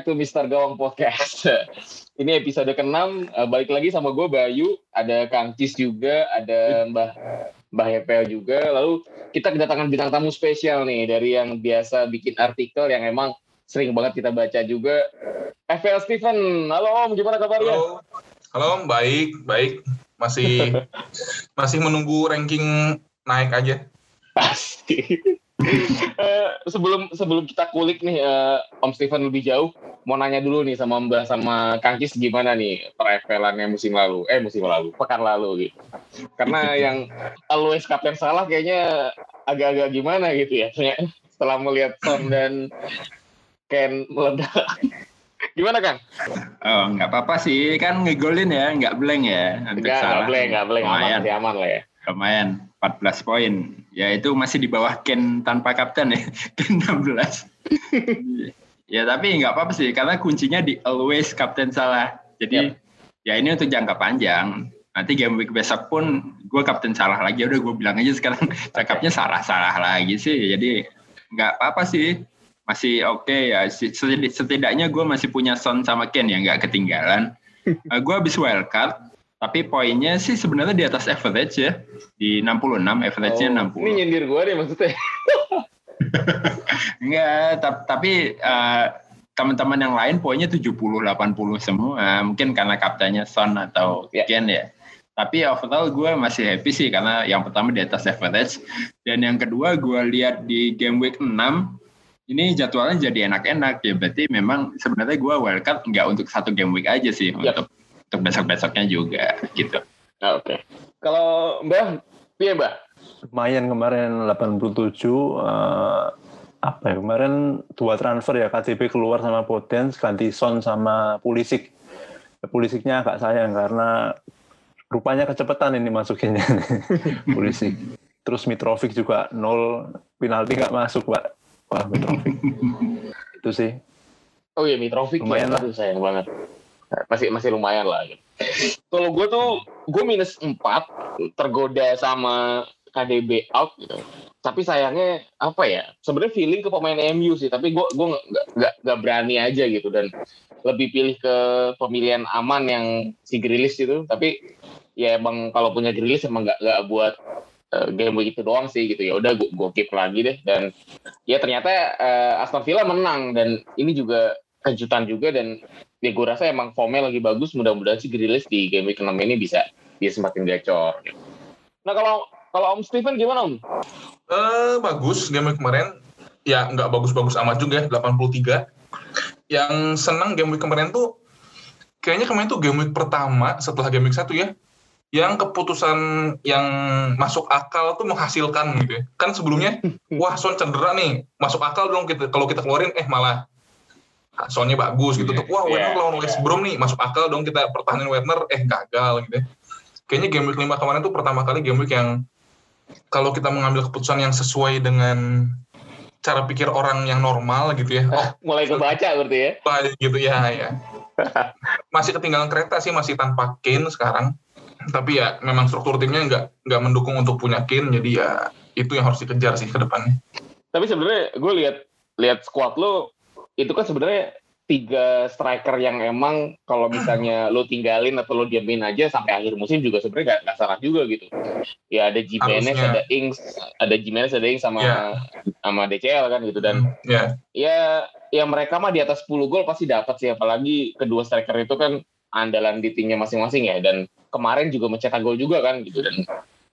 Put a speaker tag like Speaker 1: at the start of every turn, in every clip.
Speaker 1: back to Mr. Gawang Podcast. Ini episode ke-6, uh, balik lagi sama gue Bayu, ada Kang Cis juga, ada Mbah Mbah Hepel juga. Lalu kita kedatangan bintang tamu spesial nih dari yang biasa bikin artikel yang emang sering banget kita baca juga. FL Steven, halo Om, gimana kabarnya?
Speaker 2: Halo, halo Om, baik, baik. Masih masih menunggu ranking naik aja.
Speaker 1: Pasti. Uh, sebelum sebelum kita kulik nih uh, Om Steven lebih jauh, mau nanya dulu nih sama Mbak sama Kang Kis gimana nih travelannya musim lalu, eh musim lalu, pekan lalu gitu. Karena yang always kapten salah kayaknya agak-agak gimana gitu ya. Setelah melihat Son dan Ken meledak. Gimana Kang?
Speaker 3: Oh nggak apa-apa sih, kan ngegolin ya, nggak blank ya.
Speaker 1: Enggak, nggak blank, nggak blank, aman, aman lah ya.
Speaker 3: Lumayan, 14 poin. Ya itu masih di bawah Ken tanpa kapten ya, Ken 16. ya tapi nggak apa-apa sih, karena kuncinya di always kapten salah. Jadi yep. ya ini untuk jangka panjang. Nanti game week besok pun gue kapten salah lagi. Udah gue bilang aja sekarang cakapnya salah-salah lagi sih. Jadi nggak apa-apa sih. Masih oke okay ya. Setidaknya gue masih punya Son sama Ken yang nggak ketinggalan. Uh, gue habis wildcard tapi poinnya sih sebenarnya di atas average ya. Di 66, average-nya oh, 60.
Speaker 1: Ini nyindir gue nih maksudnya.
Speaker 3: Enggak, tapi uh, teman-teman yang lain poinnya 70, 80 semua. Mungkin karena kaptennya Son atau yeah. Ken ya. Tapi overall gue masih happy sih karena yang pertama di atas average. Dan yang kedua gue lihat di game week 6, ini jadwalnya jadi enak-enak ya. Berarti memang sebenarnya gue wildcard nggak untuk satu game week aja sih. Yep. Untuk untuk besok-besoknya juga gitu.
Speaker 1: Ah, oke. Okay. Kalau Mbak, iya Mbak?
Speaker 4: Lumayan kemarin 87 uh, apa ya kemarin dua transfer ya KCP keluar sama Potens ganti Son sama Pulisic. Pulisicnya agak sayang karena rupanya kecepatan ini masukinnya Pulisic. Terus Mitrovic juga nol penalti nggak masuk pak. Wah Mitrovic. Itu sih.
Speaker 1: Oh iya Mitrovic lumayan ya, lah. sayang banget masih masih lumayan lah gitu. Kalau gue tuh gue minus 4 tergoda sama KDB out gitu. Tapi sayangnya apa ya? Sebenarnya feeling ke pemain MU sih, tapi gue gue nggak nggak berani aja gitu dan lebih pilih ke pemilihan aman yang si Grilis itu. Tapi ya emang kalau punya Grilis emang nggak nggak buat uh, game begitu doang sih gitu ya udah gue keep lagi deh dan ya ternyata uh, Aston Villa menang dan ini juga kejutan juga dan ya gue rasa emang formnya lagi bagus mudah-mudahan sih Grilis di game week 6 ini bisa bisa semakin gacor. Nah kalau kalau Om Steven gimana Om?
Speaker 2: Uh, bagus game week kemarin. Ya nggak bagus-bagus amat juga 83 yang senang game week kemarin tuh kayaknya kemarin tuh game week pertama setelah game week satu ya yang keputusan yang masuk akal tuh menghasilkan gitu ya. Kan sebelumnya, wah Son cedera nih, masuk akal dong kita kalau kita keluarin, eh malah soalnya bagus gitu. Yeah, Wah, Werner yeah, lawan West Brom nih, masuk akal dong kita pertahanin Werner, eh gagal gitu ya. Kayaknya game week 5 kemarin tuh pertama kali game week yang kalau kita mengambil keputusan yang sesuai dengan cara pikir orang yang normal gitu ya.
Speaker 1: Oh, mulai kebaca berarti ya.
Speaker 2: Gitu ya, ya. masih ketinggalan kereta sih, masih tanpa Kane sekarang. Tapi ya memang struktur timnya nggak nggak mendukung untuk punya Kane, jadi ya itu yang harus dikejar sih ke depannya.
Speaker 1: Tapi sebenarnya gue lihat lihat squad lo itu kan sebenarnya tiga striker yang emang kalau misalnya lo tinggalin atau lo diamin aja sampai akhir musim juga sebenarnya gak, salah juga gitu. Ya ada Jimenez, Harusnya. ada Ings, ada Jimenez, ada Ings sama yeah. sama DCL kan gitu dan hmm, yeah. ya ya mereka mah di atas 10 gol pasti dapat sih apalagi kedua striker itu kan andalan di timnya masing-masing ya dan kemarin juga mencetak gol juga kan gitu dan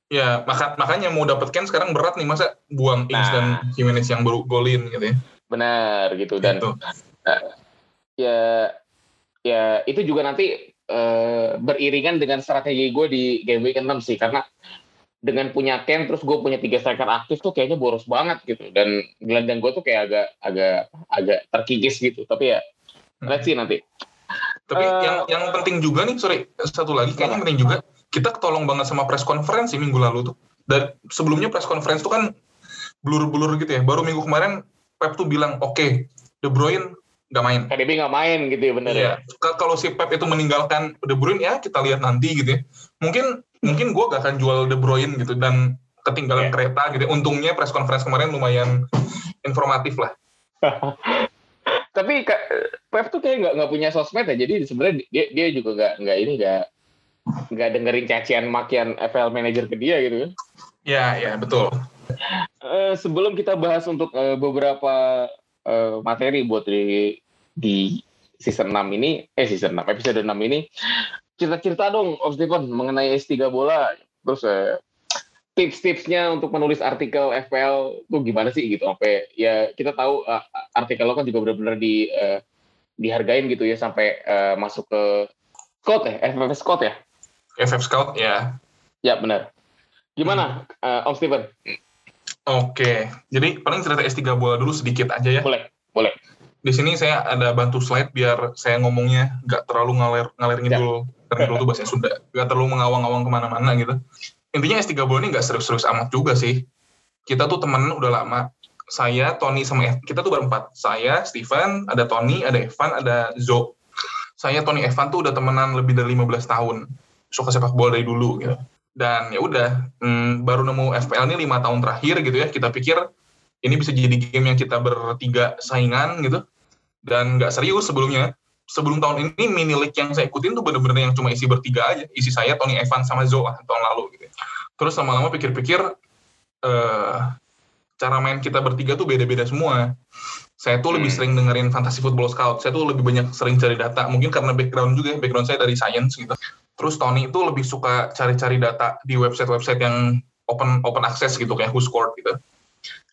Speaker 2: Ya, maka, makanya mau dapatkan sekarang berat nih masa buang Ings nah, dan Jimenez yang baru golin gitu ya
Speaker 1: benar gitu. Dan uh, ya ya itu juga nanti uh, beriringan dengan strategi gue di game week 6 sih. Karena dengan punya Ken terus gue punya tiga striker aktif tuh kayaknya boros banget gitu. Dan gelandang gue tuh kayak agak agak agak terkikis gitu. Tapi ya hmm. let's see nanti.
Speaker 2: Tapi uh, yang yang penting juga nih sorry satu lagi kayaknya penting juga kita ketolong banget sama press conference minggu lalu tuh. Dan sebelumnya press conference tuh kan blur-blur gitu ya. Baru minggu kemarin Pep tuh bilang oke okay, De Bruyne nggak main.
Speaker 1: KDB nggak main gitu ya bener iya.
Speaker 2: ya. Kalau si Pep itu meninggalkan De Bruyne ya kita lihat nanti gitu ya. Mungkin mungkin gue gak akan jual De Bruyne gitu dan ketinggalan yeah. kereta gitu. Untungnya press conference kemarin lumayan informatif lah.
Speaker 1: tapi Pep tuh kayak nggak nggak punya sosmed ya jadi sebenarnya dia dia juga nggak nggak ini nggak nggak dengerin cacian makian FL manager ke dia gitu kan
Speaker 2: ya ya betul
Speaker 1: uh, sebelum kita bahas untuk uh, beberapa uh, materi buat di di season 6 ini eh season 6 episode 6 ini cerita-cerita dong Om Stephen mengenai S3 bola. Terus uh, tips-tipsnya untuk menulis artikel FPL tuh gimana sih gitu. Sampai ya kita tahu uh, artikel lo kan juga benar-benar di uh, dihargain gitu ya sampai uh, masuk ke Scout ya FF Scout ya?
Speaker 2: FF Scout ya.
Speaker 1: Ya benar. Gimana hmm. uh, Om Steven
Speaker 2: Oke jadi paling cerita S3 bola dulu sedikit aja ya
Speaker 1: boleh boleh
Speaker 2: di sini saya ada bantu slide biar saya ngomongnya nggak terlalu ngalir ngalir ngidul ya. ngidul tuh bahasa Sunda nggak terlalu mengawang-awang ke mana-mana gitu intinya S3 Bola ini nggak serius-serius amat juga sih. Kita tuh temen udah lama. Saya, Tony, sama Evan. Kita tuh berempat. Saya, Steven, ada Tony, ada Evan, ada Zo. Saya, Tony, Evan tuh udah temenan lebih dari 15 tahun. Suka sepak bola dari dulu gitu. Dan ya udah, hmm, baru nemu FPL ini lima tahun terakhir gitu ya. Kita pikir ini bisa jadi game yang kita bertiga saingan gitu. Dan nggak serius sebelumnya sebelum tahun ini mini league yang saya ikutin tuh bener-bener yang cuma isi bertiga aja. Isi saya, Tony Evan, sama Zo lah tahun lalu gitu. Terus lama-lama pikir-pikir uh, cara main kita bertiga tuh beda-beda semua. Saya tuh hmm. lebih sering dengerin Fantasy Football Scout. Saya tuh lebih banyak sering cari data. Mungkin karena background juga, background saya dari science gitu. Terus Tony itu lebih suka cari-cari data di website-website yang open open access gitu kayak WhoScored gitu.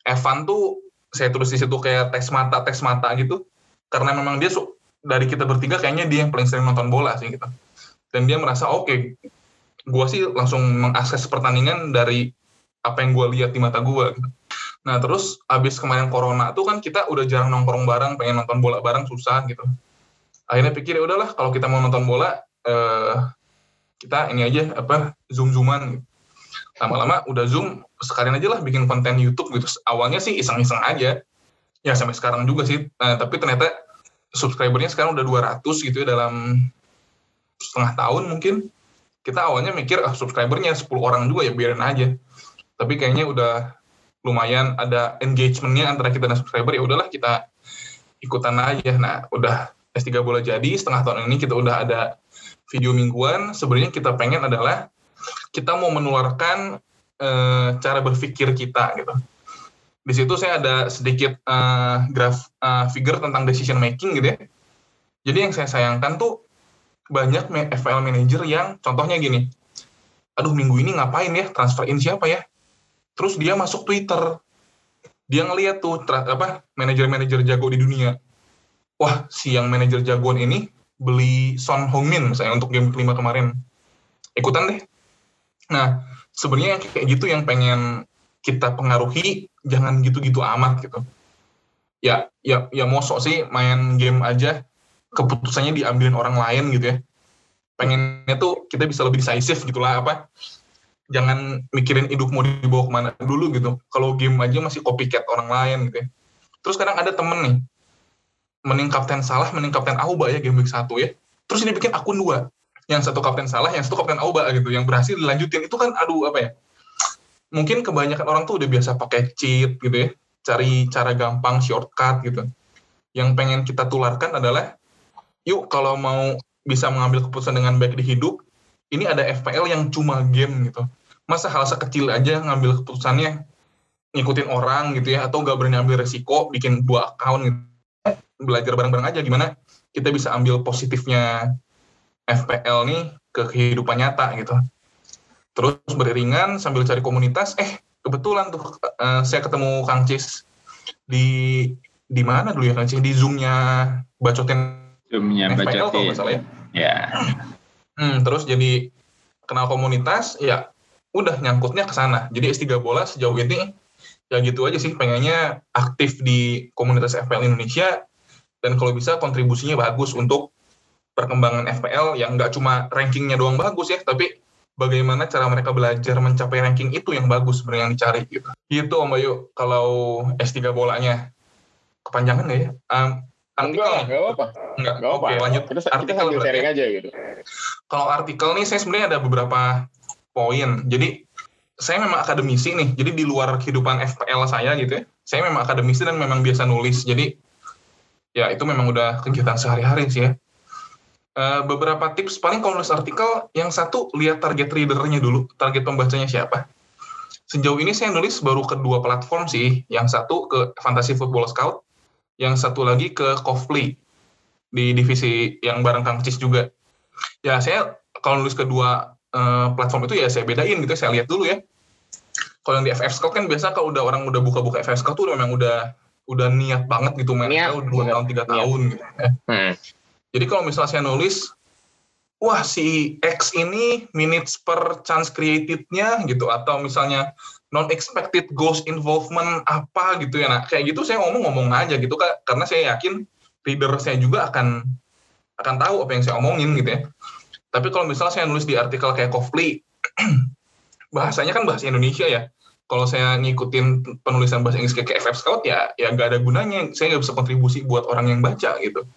Speaker 2: Evan tuh saya tulis di situ kayak teks mata teks mata gitu karena memang dia dari kita bertiga kayaknya dia yang paling sering nonton bola sih gitu. Dan dia merasa oke, okay, gue sih langsung mengakses pertandingan dari apa yang gue lihat di mata gue gitu. Nah terus abis kemarin corona tuh kan kita udah jarang nongkrong bareng, pengen nonton bola bareng susah gitu. Akhirnya pikir ya udahlah kalau kita mau nonton bola eh, kita ini aja apa zoom zooman. Lama-lama udah zoom sekalian aja lah bikin konten YouTube gitu. Awalnya sih iseng-iseng aja, ya sampai sekarang juga sih. Nah, tapi ternyata subscribernya sekarang udah 200 gitu ya dalam setengah tahun mungkin kita awalnya mikir ah subscribernya 10 orang juga ya biarin aja tapi kayaknya udah lumayan ada engagementnya antara kita dan subscriber ya udahlah kita ikutan aja nah udah S3 bola jadi setengah tahun ini kita udah ada video mingguan sebenarnya kita pengen adalah kita mau menularkan e, cara berpikir kita gitu di situ saya ada sedikit uh, graf uh, figure tentang decision making gitu ya jadi yang saya sayangkan tuh banyak FPL manager yang contohnya gini, aduh minggu ini ngapain ya transfer in siapa ya? Terus dia masuk Twitter, dia ngeliat tuh apa manajer-manajer jago di dunia. Wah, si yang manajer jagoan ini beli Son Heung-min misalnya untuk game kelima kemarin. Ikutan deh. Nah, sebenarnya kayak gitu yang pengen kita pengaruhi jangan gitu-gitu amat gitu. Ya, ya, ya mosok sih main game aja keputusannya diambilin orang lain gitu ya pengennya tuh kita bisa lebih decisive gitulah apa jangan mikirin hidup mau dibawa ke mana dulu gitu kalau game aja masih copycat orang lain gitu ya terus kadang ada temen nih mending kapten salah mending kapten Auba ya game week satu ya. Terus ini bikin akun dua. Yang satu kapten salah yang satu kapten Auba gitu yang berhasil dilanjutin. Itu kan aduh apa ya? Mungkin kebanyakan orang tuh udah biasa pakai cheat gitu ya. Cari cara gampang shortcut gitu. Yang pengen kita tularkan adalah yuk kalau mau bisa mengambil keputusan dengan baik di hidup, ini ada FPL yang cuma game gitu. Masa hal sekecil aja ngambil keputusannya ngikutin orang gitu ya, atau nggak berani ambil resiko bikin dua account gitu. Belajar bareng-bareng aja gimana kita bisa ambil positifnya FPL nih ke kehidupan nyata gitu. Terus beriringan sambil cari komunitas, eh kebetulan tuh uh, saya ketemu Kang Cis di di mana dulu ya Kang Cis di Zoom-nya bacotin
Speaker 3: Zoomnya
Speaker 2: FPL kalau nggak salah ya. Ya. Hmm, terus jadi kenal komunitas, ya udah nyangkutnya ke sana. Jadi S3 Bola sejauh ini ya gitu aja sih, pengennya aktif di komunitas FPL Indonesia dan kalau bisa kontribusinya bagus untuk perkembangan FPL yang nggak cuma rankingnya doang bagus ya, tapi bagaimana cara mereka belajar mencapai ranking itu yang bagus sebenarnya yang dicari gitu. Itu Om Bayu kalau S3 bolanya kepanjangan nggak ya? Um,
Speaker 1: artikel enggak, enggak apa-apa.
Speaker 2: Enggak, enggak oke okay, lanjut.
Speaker 1: Kita, artikel kita sharing ya. aja gitu.
Speaker 2: Kalau artikel nih saya sebenarnya ada beberapa poin. Jadi saya memang akademisi nih, jadi di luar kehidupan FPL saya gitu ya, saya memang akademisi dan memang biasa nulis. Jadi ya itu memang udah kegiatan sehari-hari sih ya. Uh, beberapa tips paling kalau nulis artikel yang satu lihat target readernya dulu. Target pembacanya siapa. Sejauh ini saya nulis baru kedua platform sih. Yang satu ke Fantasy Football Scout yang satu lagi ke Kofli di divisi yang bareng Kang Cis juga. Ya saya kalau nulis kedua uh, platform itu ya saya bedain gitu saya lihat dulu ya. Kalau yang di FF Scout kan biasa kalau udah orang udah buka-buka FF Scout tuh memang udah udah niat banget gitu main niat, dua tahun tiga tahun gitu. Hmm jadi kalau misalnya saya nulis, wah si X ini minutes per chance created-nya gitu, atau misalnya non-expected goals involvement apa gitu ya, nah kayak gitu saya ngomong-ngomong aja gitu, kak, karena saya yakin reader saya juga akan akan tahu apa yang saya omongin gitu ya. Tapi kalau misalnya saya nulis di artikel kayak Kofli, bahasanya kan bahasa Indonesia ya. Kalau saya ngikutin penulisan bahasa Inggris kayak FF Scout ya, ya nggak ada gunanya. Saya nggak bisa kontribusi buat orang yang baca gitu.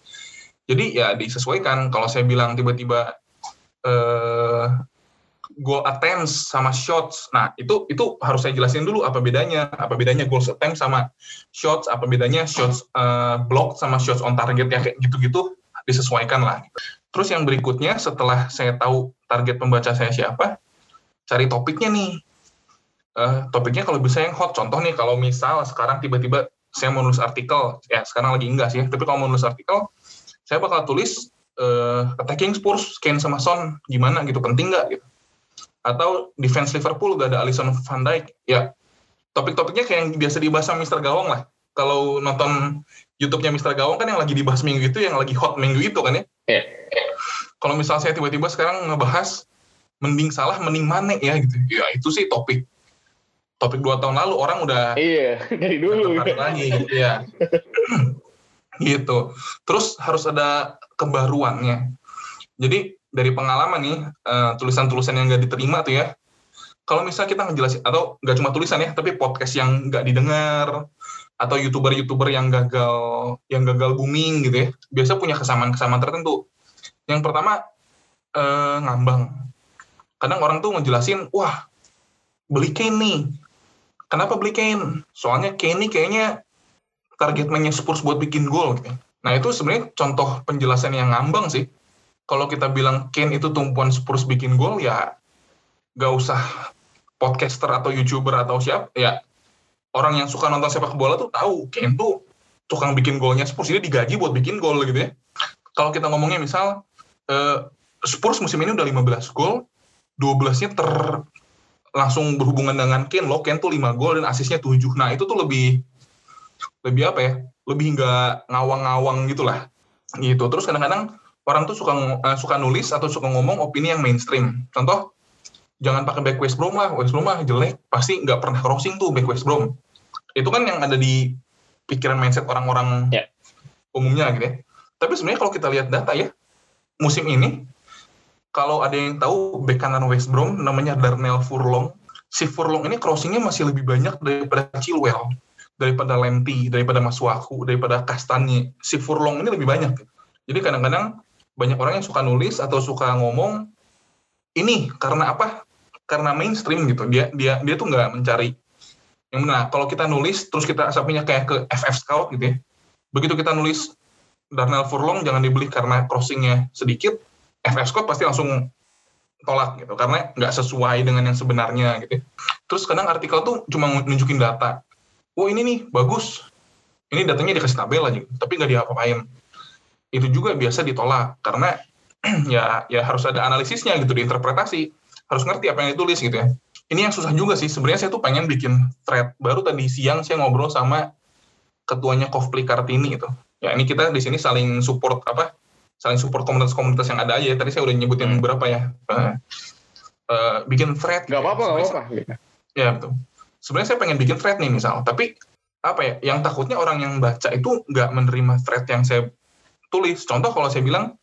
Speaker 2: Jadi ya disesuaikan. Kalau saya bilang tiba-tiba uh, goal attempts sama shots, nah itu itu harus saya jelasin dulu apa bedanya. Apa bedanya goal attempt sama shots, apa bedanya shots uh, block sama shots on target ya kayak gitu-gitu disesuaikan lah. Terus yang berikutnya setelah saya tahu target pembaca saya siapa, cari topiknya nih. Uh, topiknya kalau bisa yang hot. Contoh nih kalau misal sekarang tiba-tiba saya mau nulis artikel, ya sekarang lagi enggak sih, tapi kalau mau nulis artikel, saya bakal tulis uh, attacking Spurs Kane sama Son gimana gitu penting nggak gitu? Atau defense Liverpool gak ada Alisson Van Dijk ya. Topik-topiknya kayak yang biasa dibahas sama Mister Gawang lah. Kalau nonton YouTube-nya Mister Gawang kan yang lagi dibahas minggu itu yang lagi hot minggu itu kan ya. Yeah. kalau misalnya saya tiba-tiba sekarang ngebahas mending salah mending mana ya gitu. Ya itu sih topik topik dua tahun lalu orang udah
Speaker 1: iya dari dulu
Speaker 2: lagi gitu ya gitu. Terus harus ada kebaruannya. Jadi dari pengalaman nih uh, tulisan-tulisan yang nggak diterima tuh ya. Kalau misalnya kita ngejelasin atau nggak cuma tulisan ya, tapi podcast yang nggak didengar atau youtuber-youtuber yang gagal yang gagal booming gitu ya, biasa punya kesamaan-kesamaan tertentu. Yang pertama uh, ngambang. Kadang orang tuh ngejelasin, wah beli nih. Kenapa beli Kane? Soalnya Kane nih kayaknya target mainnya Spurs buat bikin gol gitu. Nah itu sebenarnya contoh penjelasan yang ngambang sih. Kalau kita bilang Kane itu tumpuan Spurs bikin gol ya gak usah podcaster atau youtuber atau siapa ya orang yang suka nonton sepak bola tuh tahu Kane tuh tukang bikin golnya Spurs ini digaji buat bikin gol gitu ya. Kalau kita ngomongnya misal uh, Spurs musim ini udah 15 gol, 12-nya ter langsung berhubungan dengan Kane loh. Kane tuh 5 gol dan asisnya 7. Nah, itu tuh lebih lebih apa ya? Lebih nggak ngawang-ngawang gitulah gitu. Terus kadang-kadang orang tuh suka uh, suka nulis atau suka ngomong opini yang mainstream. Contoh jangan pakai back West Brom lah. West Brom lah jelek. Pasti nggak pernah crossing tuh back West Brom. Itu kan yang ada di pikiran mindset orang-orang yeah. umumnya gitu ya. Tapi sebenarnya kalau kita lihat data ya musim ini kalau ada yang tahu back kanan West Brom namanya Darnell Furlong si Furlong ini crossingnya masih lebih banyak daripada Chilwell daripada Lenti, daripada Masuaku, daripada Kastani, si Furlong ini lebih banyak. Jadi kadang-kadang banyak orang yang suka nulis atau suka ngomong ini karena apa? Karena mainstream gitu. Dia dia dia tuh nggak mencari yang benar. Kalau kita nulis terus kita asapnya kayak ke FF Scout gitu ya. Begitu kita nulis Darnell Furlong jangan dibeli karena crossingnya sedikit, FF Scout pasti langsung tolak gitu karena nggak sesuai dengan yang sebenarnya gitu. Terus kadang artikel tuh cuma nunjukin data, oh ini nih bagus. Ini datanya dikasih tabel aja tapi nggak diapa-apain itu juga biasa ditolak karena ya ya harus ada analisisnya gitu diinterpretasi. Harus ngerti apa yang ditulis gitu ya. Ini yang susah juga sih. Sebenarnya saya tuh pengen bikin thread baru tadi siang saya ngobrol sama ketuanya Kofpli Kartini itu. Ya ini kita di sini saling support apa saling support komunitas-komunitas yang ada aja tadi saya udah nyebutin hmm. beberapa ya uh, uh, bikin thread
Speaker 1: nggak apa-apa nggak apa-apa
Speaker 2: ya betul sebenarnya saya pengen bikin thread nih misal, tapi apa ya, yang takutnya orang yang baca itu nggak menerima thread yang saya tulis. Contoh kalau saya bilang,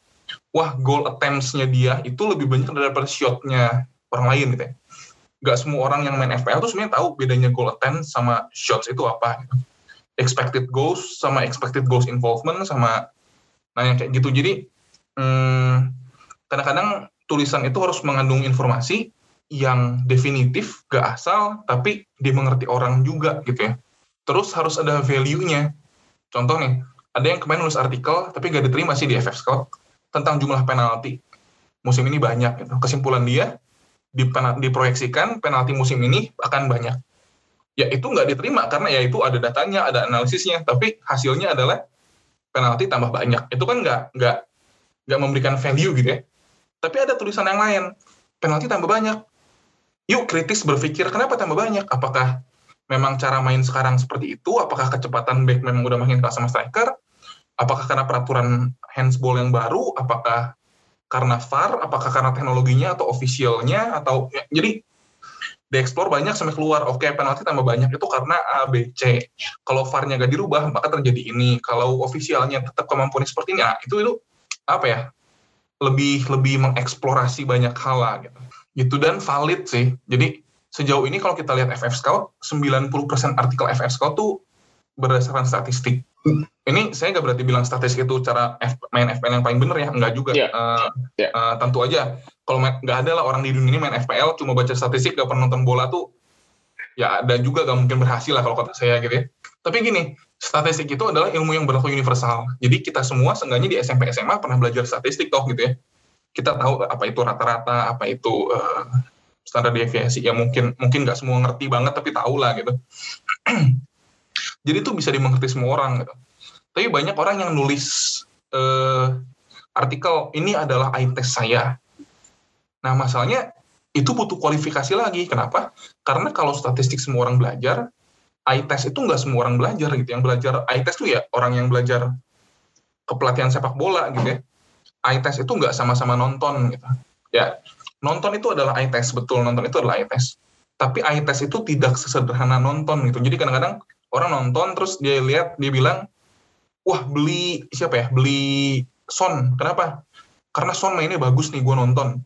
Speaker 2: wah goal attempts-nya dia itu lebih banyak daripada shot-nya orang lain gitu ya. Nggak semua orang yang main FPL tuh sebenarnya tahu bedanya goal attempts sama shots itu apa. Gitu. Expected goals sama expected goals involvement sama nah yang kayak gitu. Jadi hmm, kadang-kadang tulisan itu harus mengandung informasi yang definitif, gak asal, tapi dimengerti orang juga gitu ya. Terus harus ada value-nya. Contoh nih, ada yang kemarin nulis artikel tapi gak diterima sih di FF Scout tentang jumlah penalti musim ini banyak gitu. kesimpulan dia diproyeksikan penalti musim ini akan banyak ya itu nggak diterima karena ya itu ada datanya ada analisisnya tapi hasilnya adalah penalti tambah banyak. Itu kan nggak nggak nggak memberikan value gitu ya. Tapi ada tulisan yang lain. Penalti tambah banyak. Yuk kritis berpikir kenapa tambah banyak? Apakah memang cara main sekarang seperti itu? Apakah kecepatan back memang udah makin keras sama striker? Apakah karena peraturan handsball yang baru? Apakah karena VAR apakah karena teknologinya atau officialnya? Atau ya, jadi dieksplor banyak sampai keluar. Oke okay, penalti tambah banyak. Itu karena A B C. Kalau VAR-nya gak dirubah maka terjadi ini. Kalau ofisialnya tetap kemampuannya seperti ini nah, itu itu apa ya lebih lebih mengeksplorasi banyak hal lah gitu. Gitu dan valid sih. Jadi sejauh ini kalau kita lihat FF Scout 90% artikel FF Scout tuh berdasarkan statistik ini saya nggak berarti bilang statistik itu cara F, main FPL yang paling benar ya nggak juga. Yeah. Uh, yeah. Uh, tentu aja kalau nggak ada lah orang di dunia ini main FPL cuma baca statistik gak pernah nonton bola tuh ya ada juga gak mungkin berhasil lah kalau kata saya gitu ya. Tapi gini statistik itu adalah ilmu yang berlaku universal. Jadi kita semua seenggaknya di SMP SMA pernah belajar statistik toh gitu ya. Kita tahu apa itu rata-rata apa itu uh, standar deviasi ya mungkin mungkin nggak semua ngerti banget tapi tahu lah gitu. Jadi itu bisa dimengerti semua orang gitu tapi banyak orang yang nulis uh, artikel ini adalah eye test saya Nah, masalahnya itu butuh kualifikasi lagi. Kenapa? Karena kalau statistik semua orang belajar, eye test itu nggak semua orang belajar gitu. Yang belajar eye test itu ya orang yang belajar kepelatihan sepak bola gitu ya. Eye test itu nggak sama-sama nonton gitu. Ya, nonton itu adalah eye test, betul nonton itu adalah eye test. Tapi eye test itu tidak sesederhana nonton gitu. Jadi kadang-kadang orang nonton terus dia lihat dia bilang, wah beli siapa ya? Beli Son. Kenapa? Karena Son mainnya bagus nih, gue nonton.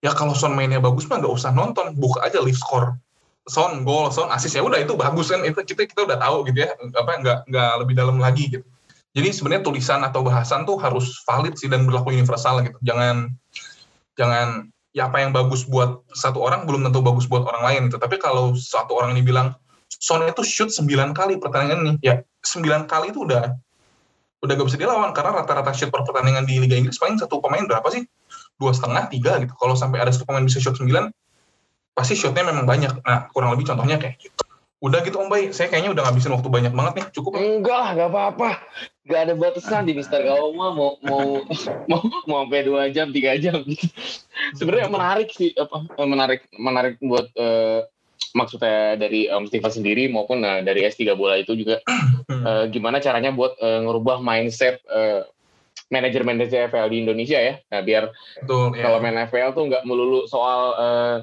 Speaker 2: Ya kalau Son mainnya bagus mah nggak usah nonton. Buka aja live score. Son gol Son asis ya udah itu bagus kan. Itu kita kita udah tahu gitu ya. Apa nggak nggak lebih dalam lagi gitu. Jadi sebenarnya tulisan atau bahasan tuh harus valid sih dan berlaku universal gitu. Jangan jangan ya apa yang bagus buat satu orang belum tentu bagus buat orang lain gitu. Tapi kalau satu orang ini bilang Son itu shoot 9 kali pertandingan ini ya 9 kali itu udah udah gak bisa dilawan karena rata-rata shoot per pertandingan di Liga Inggris paling satu pemain berapa sih? Dua setengah tiga gitu. Kalau sampai ada satu pemain bisa shot sembilan pasti shotnya memang banyak. Nah kurang lebih contohnya kayak gitu. Udah gitu om Bay. Saya kayaknya udah ngabisin waktu banyak banget nih. Cukup
Speaker 1: enggak lah nggak apa-apa. Nggak ada batasan di Mister Gauma mau mau mau mau sampai dua jam tiga jam. Sebenarnya menarik sih apa menarik menarik buat uh, maksudnya dari Om Steven sendiri maupun uh, dari S3 bola itu juga uh, gimana caranya buat uh, ngerubah mindset uh, manajer-manajer FPL di Indonesia ya. Nah, biar Betul, ya. kalau main FPL tuh nggak melulu soal uh,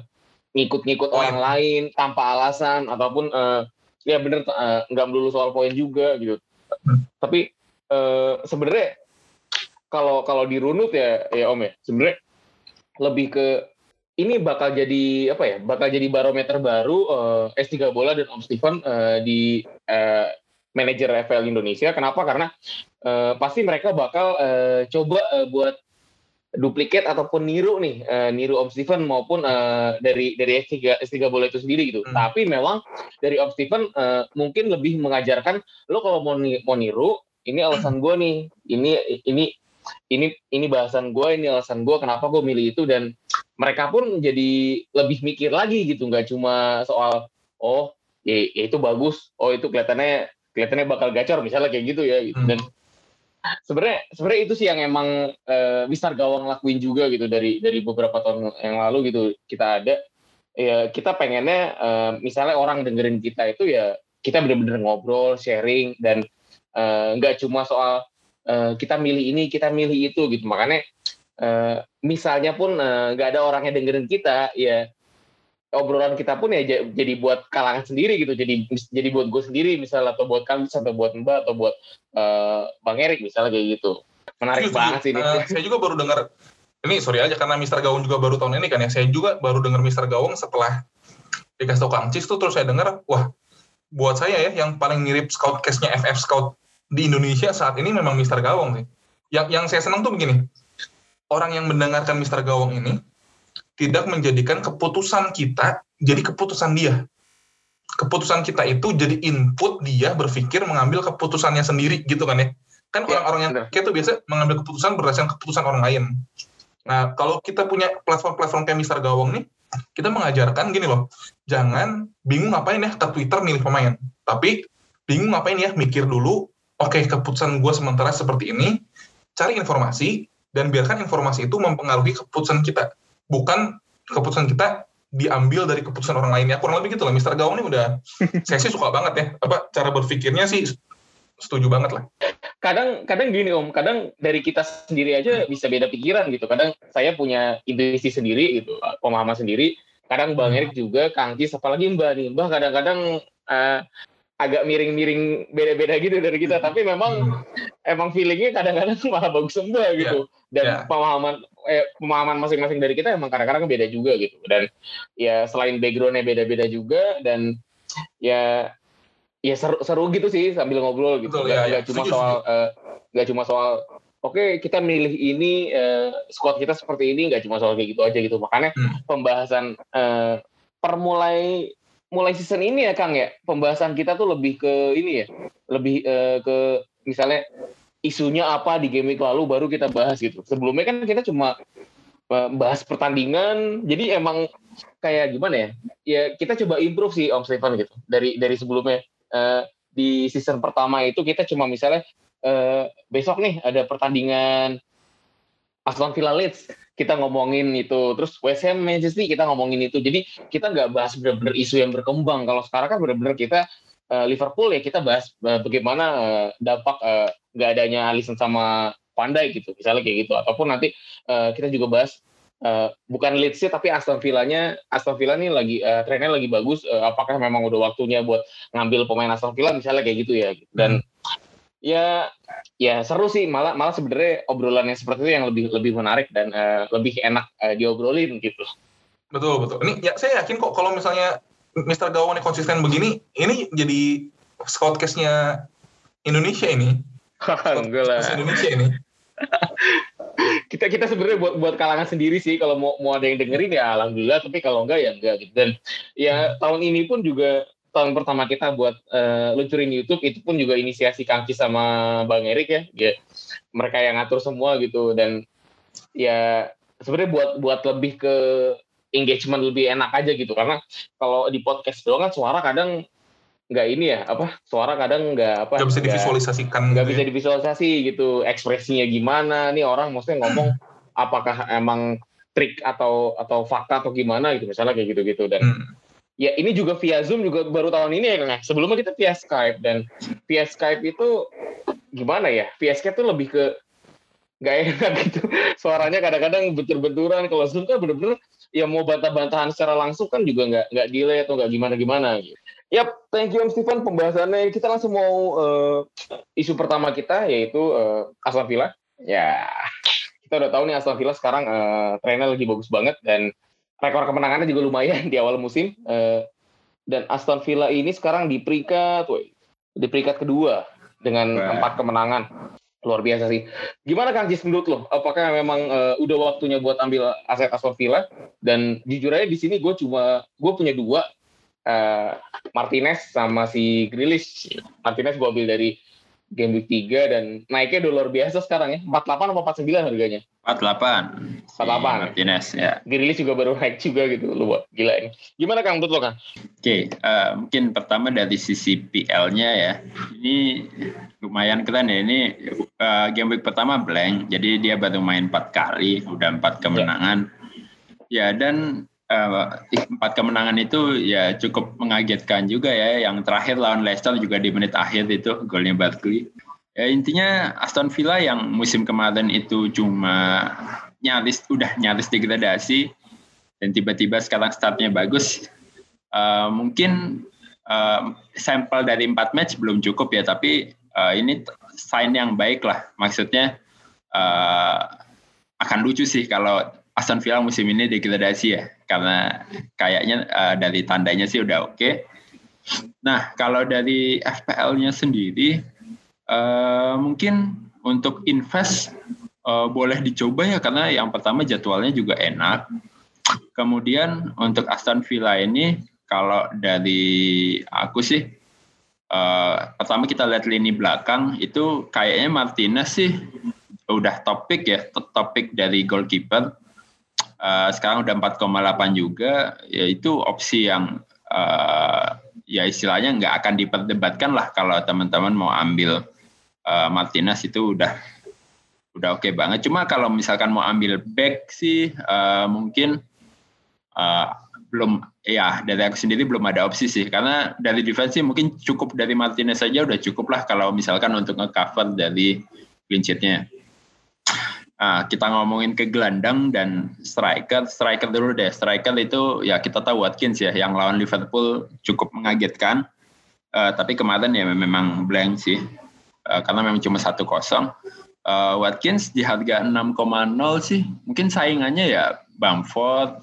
Speaker 1: ngikut-ngikut orang lain tanpa alasan ataupun uh, ya bener uh, nggak melulu soal poin juga gitu. Hmm. Tapi uh, sebenarnya kalau kalau dirunut ya ya Om ya, sebenarnya lebih ke ini bakal jadi apa ya? Bakal jadi barometer baru uh, S3 bola dan Om Steven uh, di uh, manajer FPL Indonesia. Kenapa? Karena uh, pasti mereka bakal uh, coba uh, buat duplikat ataupun niru nih uh, niru Om Steven maupun uh, dari dari S3 S3 bola itu sendiri gitu. Hmm. Tapi memang dari Om Steven uh, mungkin lebih mengajarkan lo kalau mau mau niru ini alasan gue nih. Ini ini ini ini bahasan gue, ini alasan gue kenapa gue milih itu dan mereka pun jadi lebih mikir lagi gitu, nggak cuma soal oh ya, ya itu bagus, oh itu kelihatannya kelihatannya bakal gacor misalnya kayak gitu ya. Gitu. Dan sebenarnya sebenarnya itu sih yang emang uh, Gawang lakuin juga gitu dari dari beberapa tahun yang lalu gitu. Kita ada ya kita pengennya uh, misalnya orang dengerin kita itu ya kita bener-bener ngobrol sharing dan eh, nggak uh, cuma soal uh, kita milih ini kita milih itu gitu. Makanya uh, misalnya pun nggak uh, ada orang yang dengerin kita ya obrolan kita pun ya jadi buat kalangan sendiri gitu. Jadi jadi buat gue sendiri misalnya atau buat kami atau buat mbak atau buat uh, bang Erik misalnya kayak gitu. Menarik banget sih ini. uh,
Speaker 2: saya juga baru dengar ini sorry aja karena Mister Gawang juga baru tahun ini kan ya. Saya juga baru dengar Mister Gawang setelah dikasih tau Kang Cis tuh terus saya dengar wah buat saya ya yang paling mirip scout case-nya FF Scout di Indonesia saat ini memang Mister Gawang sih yang yang saya senang tuh begini orang yang mendengarkan Mister Gawang ini tidak menjadikan keputusan kita jadi keputusan dia. Keputusan kita itu jadi input dia berpikir mengambil keputusannya sendiri gitu kan ya. kan
Speaker 1: Ya,
Speaker 2: orang-orang yang kayak tuh biasa mengambil keputusan berdasarkan keputusan orang lain. Nah, kalau kita punya platform-platform kayak Mister Gawang nih, kita mengajarkan gini loh, jangan bingung ngapain ya ke Twitter milih pemain, tapi bingung ngapain ya mikir dulu, oke keputusan gue sementara seperti ini, cari informasi dan biarkan informasi itu mempengaruhi keputusan kita, bukan keputusan kita diambil dari keputusan orang lainnya. Kurang lebih gitu lah, Mister Gawang ini udah, saya sih suka banget ya, apa cara berpikirnya sih setuju banget lah.
Speaker 1: kadang kadang gini om. Kadang dari kita sendiri aja bisa beda pikiran gitu. Kadang saya punya intuisi sendiri gitu pemahaman sendiri. Kadang bang Erik juga Kang Cis apalagi mbak nih. Mbak kadang-kadang eh, agak miring-miring beda-beda gitu dari kita. Tapi memang emang feelingnya kadang-kadang malah bagus mbak gitu. Dan
Speaker 2: Ya.
Speaker 1: pemahaman eh, pemahaman masing-masing dari kita emang kadang-kadang beda juga gitu. Dan ya selain backgroundnya beda-beda juga dan ya ya seru, seru gitu sih sambil ngobrol gitu.
Speaker 2: Betul,
Speaker 1: nggak
Speaker 2: ya, ya.
Speaker 1: nggak cuma
Speaker 2: Setuju,
Speaker 1: soal eh, nggak cuma soal oke kita milih ini eh, squad kita seperti ini nggak cuma soal kayak gitu aja gitu. Makanya
Speaker 2: Hmm.
Speaker 1: pembahasan eh, per mulai season ini ya Kang ya. Pembahasan kita tuh lebih ke ini ya. Lebih eh, ke misalnya isunya apa di game week lalu baru kita bahas gitu. Sebelumnya kan kita cuma eh, bahas pertandingan. Jadi emang kayak gimana ya? Ya kita coba improve sih Om Stefan gitu. Dari dari sebelumnya. Eh, di season pertama itu kita cuma misalnya eh, besok nih ada pertandingan Aston Villa Leeds kita ngomongin itu. Terus West Ham Manchester kita ngomongin itu. Jadi kita nggak bahas benar-benar isu yang berkembang. Kalau sekarang kan benar-benar kita eh, Liverpool ya kita bahas eh, bagaimana eh, dampak nggak adanya Alisson sama Dijk gitu. Misalnya kayak gitu. Ataupun nanti eh, kita juga bahas eh, bukan Leeds tapi Aston Villa-nya. Aston Villa nih lagi eh, trennya lagi bagus. Eh, apakah memang udah waktunya buat ngambil pemain Aston Villa? Misalnya kayak gitu ya. Dan ya ya seru sih malah malah sebenarnya obrolan yang seperti itu yang lebih lebih menarik dan eh, lebih enak eh, diobrolin gitu
Speaker 2: Betul betul. Ini ya saya yakin kok kalau misalnya Mister Gawang ini konsisten begini, ini jadi scoutcast-nya Indonesia ini.
Speaker 1: enggak lah
Speaker 2: Indonesia ini.
Speaker 1: kita kita sebenarnya buat buat kalangan sendiri sih kalau mau mau ada yang dengerin ya alhamdulillah tapi kalau enggak ya enggak gitu dan ya tahun ini pun juga tahun pertama kita buat eh, luncurin YouTube itu pun juga inisiasi Kangki sama Bang Erik ya ya mereka yang ngatur semua gitu dan ya sebenarnya buat buat lebih ke engagement lebih enak aja gitu karena kalau di podcast doang kan suara kadang nggak ini ya apa suara kadang nggak apa
Speaker 2: Gak bisa
Speaker 1: nggak-
Speaker 2: divisualisasikan.
Speaker 1: nggak
Speaker 2: gitu
Speaker 1: bisa
Speaker 2: ya.
Speaker 1: divisualisasi gitu ekspresinya gimana nih orang maksudnya ngomong apakah emang trik atau atau fakta atau gimana gitu misalnya kayak gitu-gitu dan
Speaker 2: Hmm.
Speaker 1: Ya ini juga via Zoom juga baru tahun ini ya Kang ya. sebelumnya kita via Skype dan via Skype itu gimana ya via Skype tuh lebih ke nggak enak gitu suaranya kadang-kadang bentur-benturan kalau Zoom kan bener-bener ya mau bantah-bantahan secara langsung kan juga nggak nggak delay atau nggak gimana-gimana gitu. Yap, thank you Om Steven pembahasannya. Kita langsung mau eh, isu pertama kita yaitu eh, Aston Villa. Ya, kita udah tahu nih Aston Villa sekarang eh, trennya lagi bagus banget dan rekor kemenangannya juga lumayan di awal musim. Eh, dan Aston Villa ini sekarang di peringkat, woi, di peringkat kedua dengan empat kemenangan. Luar biasa sih. Gimana Kang Jis menurut lo? Apakah memang eh, udah waktunya buat ambil aset Aston Villa? Dan jujur aja di sini gue cuma gue punya dua eh, Martinez sama si Grealish. Martinez gue ambil dari game week 3 dan naiknya udah luar biasa sekarang ya. 48 apa 49 harganya.
Speaker 3: 48. Si
Speaker 1: 48.
Speaker 3: Martinez ya.
Speaker 1: Grealish juga baru naik juga gitu. Lu buat gila ini. Gimana Kang menurut lo Kang?
Speaker 3: Oke, eh, mungkin pertama dari sisi PL-nya ya. Ini lumayan keren ya. Ini eh, game week pertama blank, jadi dia baru main empat kali, udah empat kemenangan. Ya dan eh, empat kemenangan itu ya cukup mengagetkan juga ya. Yang terakhir lawan Leicester juga di menit akhir itu golnya Barkley. Ya intinya Aston Villa yang musim kemarin itu cuma nyaris udah nyaris degradasi dan tiba-tiba sekarang startnya bagus Uh, mungkin uh, sampel dari empat match belum cukup ya, tapi uh, ini sign yang baik lah. Maksudnya uh, akan lucu sih kalau Aston Villa musim ini degradasi ya, karena kayaknya uh, dari tandanya sih udah oke. Nah, kalau dari FPL-nya sendiri, uh, mungkin untuk invest uh, boleh dicoba ya, karena yang pertama jadwalnya juga enak. Kemudian untuk Aston Villa ini kalau dari aku sih eh, pertama kita lihat lini belakang itu kayaknya Martinez sih udah topik ya, topik dari goalkeeper. Uh, sekarang udah 4,8 juga, yaitu opsi yang uh, ya istilahnya nggak akan diperdebatkan lah kalau teman-teman mau ambil uh, Martinez itu udah udah oke okay banget. Cuma kalau misalkan mau ambil back sih uh, mungkin uh, belum ya dari aku sendiri belum ada opsi sih karena dari defense sih mungkin cukup dari Martinez saja udah cukup lah kalau misalkan untuk ngecover dari clean sheet-nya. Nah, kita ngomongin ke gelandang dan striker. Striker dulu deh. Striker itu ya kita tahu Watkins ya, yang lawan Liverpool cukup mengagetkan. Uh, tapi kemarin ya memang blank sih, uh, karena memang cuma satu kosong. Uh, Watkins di harga 6,0 sih, mungkin saingannya ya Bamford,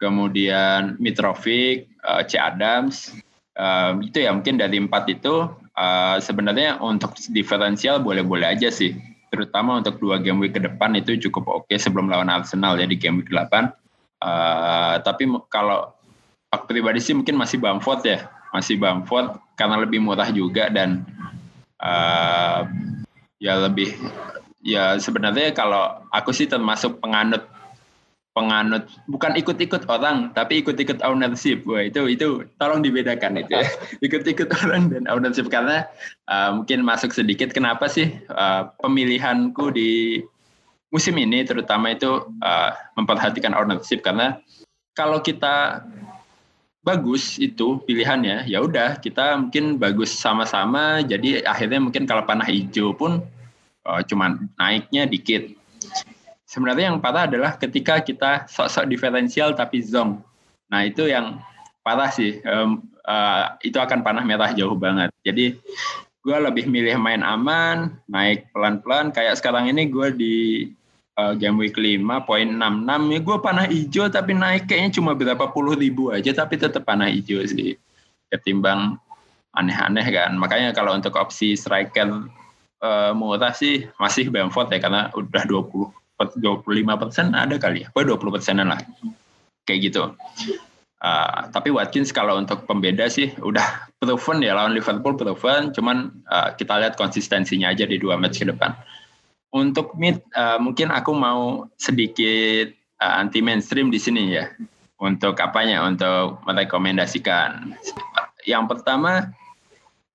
Speaker 3: kemudian Mitrovic, uh, C. Adams. Uh, itu ya mungkin dari empat itu uh, sebenarnya untuk diferensial boleh-boleh aja sih terutama untuk dua game week ke depan itu cukup oke okay sebelum lawan Arsenal ya di game week 8. Uh, eh, tapi kalau aku pribadi sih mungkin masih Bamford ya, masih Bamford karena lebih murah juga dan uh, ya lebih ya sebenarnya kalau aku sih termasuk penganut penganut bukan ikut-ikut orang tapi ikut-ikut ownership. Wah itu itu tolong dibedakan itu ya. ikut-ikut orang dan ownership. Karena uh, mungkin masuk sedikit kenapa sih uh, pemilihanku di musim ini terutama itu uh, memperhatikan ownership? Karena kalau kita bagus itu pilihannya ya udah kita mungkin bagus sama-sama. Jadi akhirnya mungkin kalau panah hijau pun uh, cuman naiknya dikit sebenarnya yang parah adalah ketika kita sok-sok diferensial tapi zong. Nah itu yang parah sih. Um, uh, itu akan panah merah jauh banget. Jadi gue lebih milih main aman, naik pelan-pelan. Kayak sekarang ini gue di uh, game week 5 poin 66 ya gue panah hijau tapi naik kayaknya cuma berapa puluh ribu aja tapi tetap panah hijau sih ketimbang aneh-aneh kan makanya kalau untuk opsi striker uh, murah sih masih Bamford ya karena udah 20 25 persen ada kali ya, 20 persenan lah, kayak gitu. Uh, tapi Watkins kalau untuk pembeda sih udah proven ya lawan Liverpool proven, cuman uh, kita lihat konsistensinya aja di dua match ke depan. Untuk mid uh, mungkin aku mau sedikit uh, anti mainstream di sini ya. Untuk apanya? Untuk merekomendasikan. Yang pertama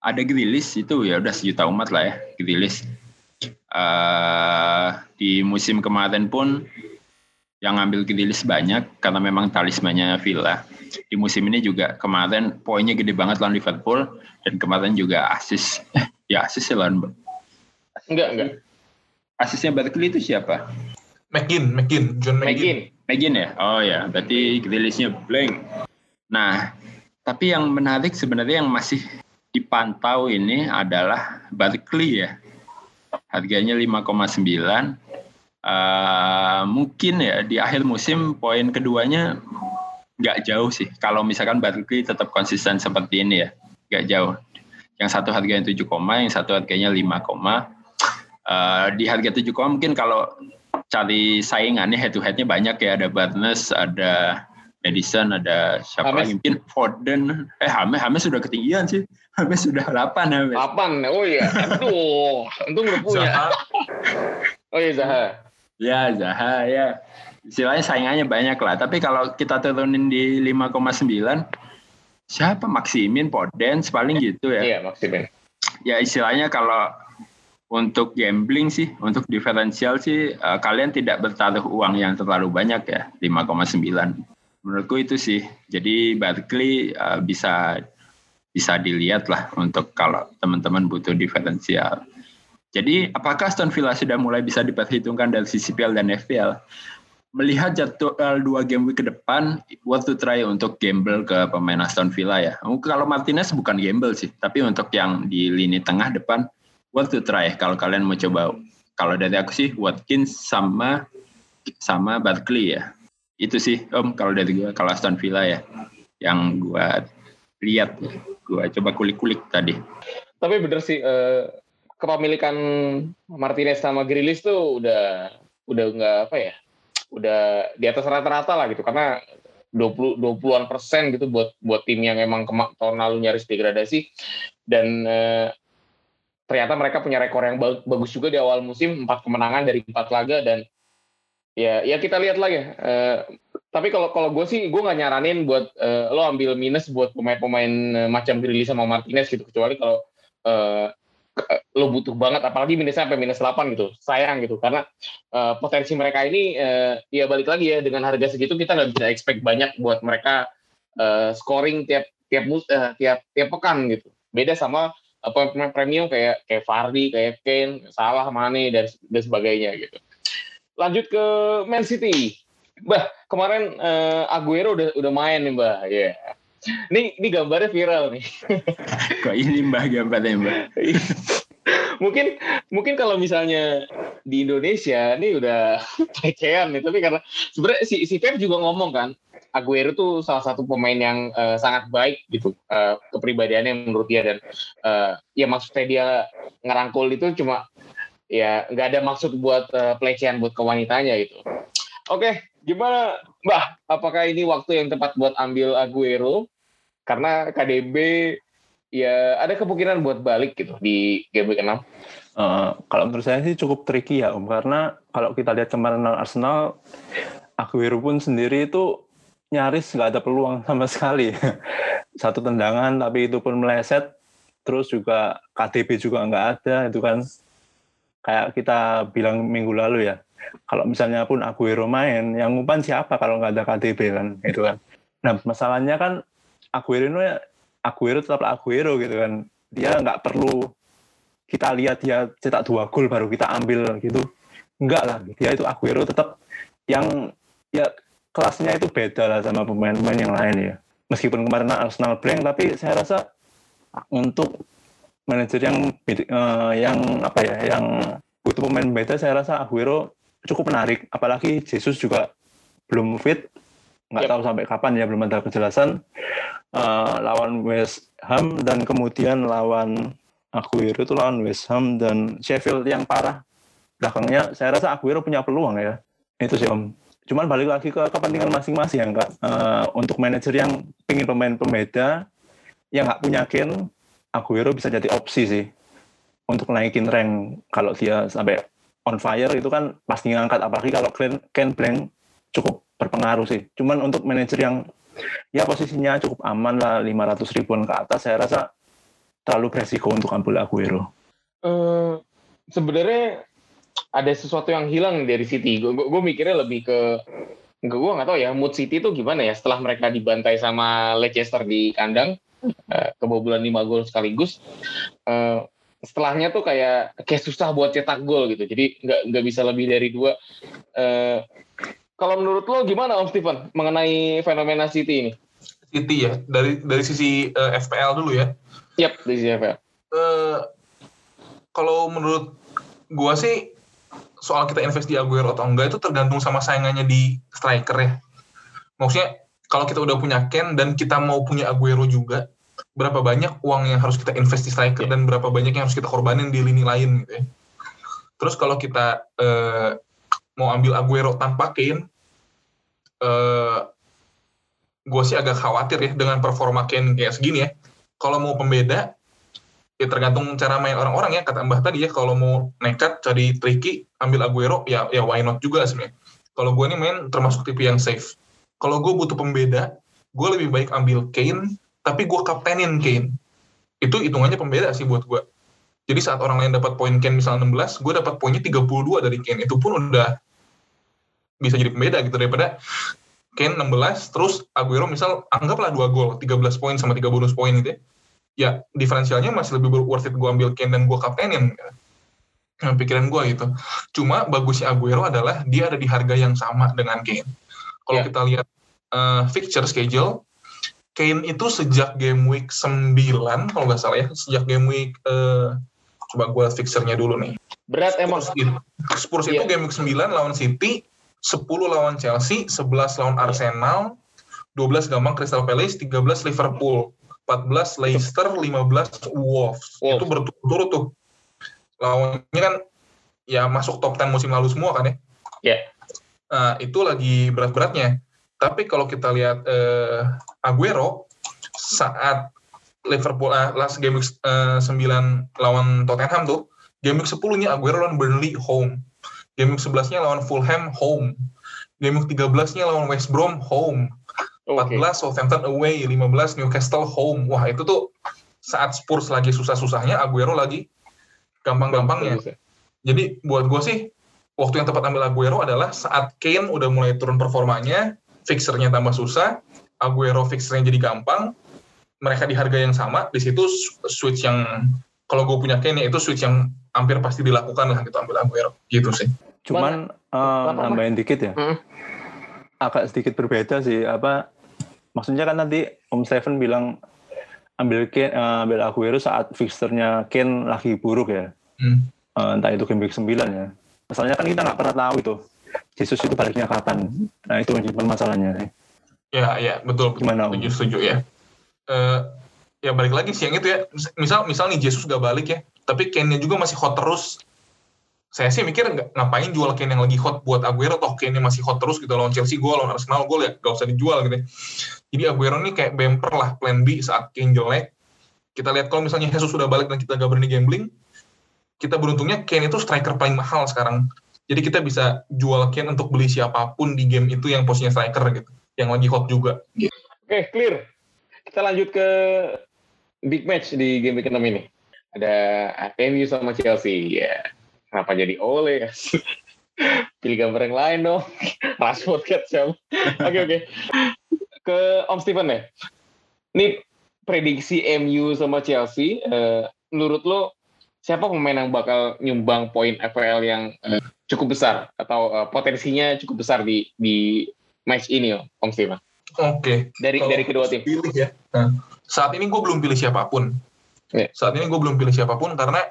Speaker 3: ada Grilis itu ya udah sejuta umat lah ya Grilis uh, di musim kemarin pun yang ngambil Grealish banyak karena memang talismannya Villa. Di musim ini juga kemarin poinnya gede banget lawan Liverpool dan kemarin juga asis. ya asis lawan
Speaker 1: Enggak, enggak.
Speaker 3: Asisnya Barkley itu siapa?
Speaker 2: McGinn, McGinn, John McGinn.
Speaker 3: McGinn ya? Oh ya, berarti Grealishnya blank. Nah, tapi yang menarik sebenarnya yang masih dipantau ini adalah Barkley ya harganya 5,9 uh, mungkin ya di akhir musim poin keduanya nggak jauh sih. Kalau misalkan Barkley tetap konsisten seperti ini ya nggak jauh. Yang satu harganya 7, yang satu harganya 5, uh, di harga 7, mungkin kalau cari saingannya head to headnya banyak ya. Ada Barnes ada Edison ada siapa lagi? Mungkin Foden. Eh Hames Hames sudah ketinggian sih. Hames sudah 8 Hames.
Speaker 1: 8 oh iya. Aduh untung udah punya. Zaha. oh iya Zaha.
Speaker 3: Ya Zaha ya. Istilahnya saingannya banyak lah. Tapi kalau kita turunin di 5,9 siapa? Maximin Podens paling gitu ya.
Speaker 1: Iya Maximin.
Speaker 3: Ya istilahnya kalau untuk gambling sih, untuk diferensial sih, uh, kalian tidak bertaruh uang yang terlalu banyak ya, 5,9 menurutku itu sih. Jadi Barkley uh, bisa bisa dilihat lah untuk kalau teman-teman butuh diferensial. Jadi apakah Aston Villa sudah mulai bisa diperhitungkan dari sisi PL dan FPL melihat jadwal dua game week ke depan worth to try untuk gamble ke pemain Aston Villa ya. Kalau Martinez bukan gamble sih tapi untuk yang di lini tengah depan worth to try. Kalau kalian mau coba kalau dari aku sih Watkins sama sama Barkley ya itu sih Om kalau dari gue kalau Aston Villa ya yang gue lihat gue coba kulik-kulik tadi.
Speaker 1: Tapi bener sih eh, kepemilikan Martinez sama Grilis tuh udah udah nggak apa ya udah di atas rata-rata lah gitu. Karena 20 20-an persen gitu buat buat tim yang emang tahun lalu nyaris degradasi. Dan eh, ternyata mereka punya rekor yang bagus juga di awal musim empat kemenangan dari empat laga dan ya ya kita lihat lagi uh, tapi kalau kalau gue sih gue nggak nyaranin buat uh, lo ambil minus buat pemain-pemain uh, macam Grilly sama Martinez gitu. Kecuali kalau uh, lo butuh banget apalagi minusnya sampai minus 8 gitu. Sayang gitu. Karena uh, potensi mereka ini uh, ya balik lagi ya dengan harga segitu kita nggak bisa expect banyak buat mereka uh, scoring tiap tiap uh, tiap tiap pekan gitu. Beda sama pemain premium kayak kayak Fardi, kayak Kane, Salah, Mane dan dan sebagainya gitu. Lanjut ke Man City. Bah, kemarin uh, Aguero udah udah main nih, Mbah. Ya. Yeah. Ini ini gambarnya viral nih.
Speaker 3: Kok ini Mbah gambarnya, Mbah?
Speaker 1: mungkin mungkin kalau misalnya di Indonesia ini udah pelecehan nih, tapi karena sebenarnya si si Pep juga ngomong kan, Aguero tuh salah satu pemain yang uh, sangat baik gitu uh, kepribadiannya menurut dia dan uh, ya maksudnya dia ngerangkul itu cuma ya nggak ada maksud buat uh, pelecehan buat kewanitanya gitu. Oke, gimana Mbah? Apakah ini waktu yang tepat buat ambil Aguero? Karena KDB ya ada kemungkinan buat balik gitu di game week 6.
Speaker 4: Uh, kalau menurut saya sih cukup tricky ya Om karena kalau kita lihat kemarin Arsenal Aguero pun sendiri itu nyaris nggak ada peluang sama sekali. Satu tendangan tapi itu pun meleset. Terus juga KTP juga nggak ada itu kan kayak kita bilang minggu lalu ya. Kalau misalnya pun Aguero main, yang umpan siapa kalau nggak ada KTP kan itu kan. Nah masalahnya kan Aguero itu Aguero tetaplah Aguero gitu kan. Dia nggak perlu kita lihat dia cetak dua gol baru kita ambil gitu. Enggak lah, dia itu Aguero tetap yang ya kelasnya itu beda lah sama pemain-pemain yang lain ya. Meskipun kemarin Arsenal blank, tapi saya rasa untuk manajer yang uh, yang apa ya, yang butuh pemain beda, saya rasa Aguero cukup menarik. Apalagi Jesus juga belum fit, nggak yep. tahu sampai kapan ya, belum ada kejelasan. Uh, lawan West Ham dan kemudian lawan Aguero itu lawan West Ham dan Sheffield yang parah belakangnya. Saya rasa Aguero punya peluang ya. Itu sih Om. Cuman balik lagi ke kepentingan masing-masing ya kak. Uh, untuk manajer yang ingin pemain pembeda yang nggak punya Ken, Aguero bisa jadi opsi sih untuk naikin rank kalau dia sampai on fire itu kan pasti ngangkat apalagi kalau Ken, Ken Blank cukup berpengaruh sih. Cuman untuk manajer yang ya posisinya cukup aman lah 500 ribuan ke atas saya rasa terlalu beresiko untuk ambil Aguero.
Speaker 1: Uh, sebenarnya ada sesuatu yang hilang dari City. Gue mikirnya lebih ke gue nggak tahu ya mood City itu gimana ya setelah mereka dibantai sama Leicester di kandang uh, kebobolan 5 gol sekaligus uh, setelahnya tuh kayak kayak susah buat cetak gol gitu. Jadi nggak nggak bisa lebih dari dua. Uh, kalau menurut lo gimana Om Steven mengenai fenomena City ini?
Speaker 2: City ya dari dari sisi uh, FPL dulu ya?
Speaker 1: Yap dari sisi FPL uh,
Speaker 2: kalau menurut gua sih soal kita invest di Aguero atau enggak itu tergantung sama saingannya di striker ya. Maksudnya kalau kita udah punya Ken dan kita mau punya Aguero juga, berapa banyak uang yang harus kita invest di striker yeah. dan berapa banyak yang harus kita korbanin di lini lain gitu ya. Terus kalau kita uh, mau ambil Aguero tanpa Kane, uh, gue sih agak khawatir ya dengan performa Kane kayak segini ya. Kalau mau pembeda, ya tergantung cara main orang-orang ya kata Mbah tadi ya kalau mau nekat cari tricky ambil Aguero ya ya why not juga sebenarnya kalau gue ini main termasuk tipe yang safe kalau gue butuh pembeda gue lebih baik ambil Kane tapi gue kaptenin Kane. Itu hitungannya pembeda sih buat gue jadi saat orang lain dapat poin Kane misalnya 16 gue dapat poinnya 32 dari Kane. Itu pun udah bisa jadi pembeda gitu daripada Kane 16 terus Aguero misal anggaplah 2 gol 13 poin sama 3 bonus poin gitu ya. Ya diferensialnya masih lebih worth it gue ambil Kane dan gue kaptenin. Yang pikiran gue gitu. Cuma bagusnya Aguero adalah dia ada di harga yang sama dengan Kane kalau yeah. kita lihat uh, fixture schedule Kane itu sejak game week 9 kalau nggak salah ya sejak game week uh, coba gue fixernya dulu nih
Speaker 1: berat emang
Speaker 2: Spurs, itu, Spurs yeah. itu game week 9 lawan City 10 lawan Chelsea 11 lawan Arsenal 12 gampang Crystal Palace 13 Liverpool 14 Leicester, 15 Wolves. Wolves. Itu berturut-turut tuh. Lawannya kan ya masuk top 10 musim lalu semua kan ya.
Speaker 1: Iya. Yeah.
Speaker 2: Nah, itu lagi berat-beratnya. Tapi kalau kita lihat eh, Aguero saat Liverpool uh, last game week uh, 9 lawan Tottenham tuh, game week 10-nya Aguero lawan Burnley home. Game week 11-nya lawan Fulham home. Game week 13-nya lawan West Brom home. 14 okay. Southampton away, 15 Newcastle home. Wah, itu tuh saat Spurs lagi susah-susahnya, Aguero lagi gampang-gampangnya. Jadi buat gue sih, waktu yang tepat ambil Aguero adalah saat Kane udah mulai turun performanya, fixernya tambah susah, Aguero fixernya jadi gampang, mereka di harga yang sama, di situ switch yang kalau gue punya Kane itu switch yang hampir pasti dilakukan lah gitu ambil Aguero gitu sih.
Speaker 4: Cuman uh, nambahin dikit ya. Hmm. Agak sedikit berbeda sih apa maksudnya kan nanti Om Steven bilang ambil Kane, uh, ambil Aguero saat fixernya Kane lagi buruk ya. Hmm. Uh, entah itu game week 9 ya. Masalahnya kan kita nggak pernah tahu itu. Jesus itu baliknya kapan. Nah itu masalahnya.
Speaker 2: Ya, ya betul. Gimana? Setuju, setuju ya uh, ya balik lagi sih yang itu ya misal misal nih Jesus gak balik ya tapi Kane-nya juga masih hot terus saya sih mikir ngapain jual Kane yang lagi hot buat Aguero toh Kane masih hot terus gitu lawan Chelsea gue lawan Arsenal gue ya gak usah dijual gitu ya. jadi Aguero ini kayak bumper lah plan B saat Kane jelek kita lihat kalau misalnya Jesus sudah balik dan kita gak berani gambling kita beruntungnya Kane itu striker paling mahal sekarang jadi kita bisa jual Kane untuk beli siapa pun di game itu yang posisinya striker gitu yang lagi hot juga
Speaker 1: oke okay, clear kita lanjut ke big match di game week 6 ini. Ada MU sama Chelsea. Ya, kenapa jadi Ole? Pilih gambar yang lain dong. Rashford kan siapa? Oke, oke. Ke Om Steven ya. Ini prediksi MU sama Chelsea. Uh, menurut lo, siapa pemain yang bakal nyumbang poin FPL yang uh, cukup besar? Atau uh, potensinya cukup besar di di match ini, Om Steven?
Speaker 2: Oke. Okay.
Speaker 1: Dari Kalau dari kedua tim.
Speaker 2: Pilih ya. Nah, saat ini gue belum pilih siapa pun. Yeah. Saat ini gue belum pilih siapa pun karena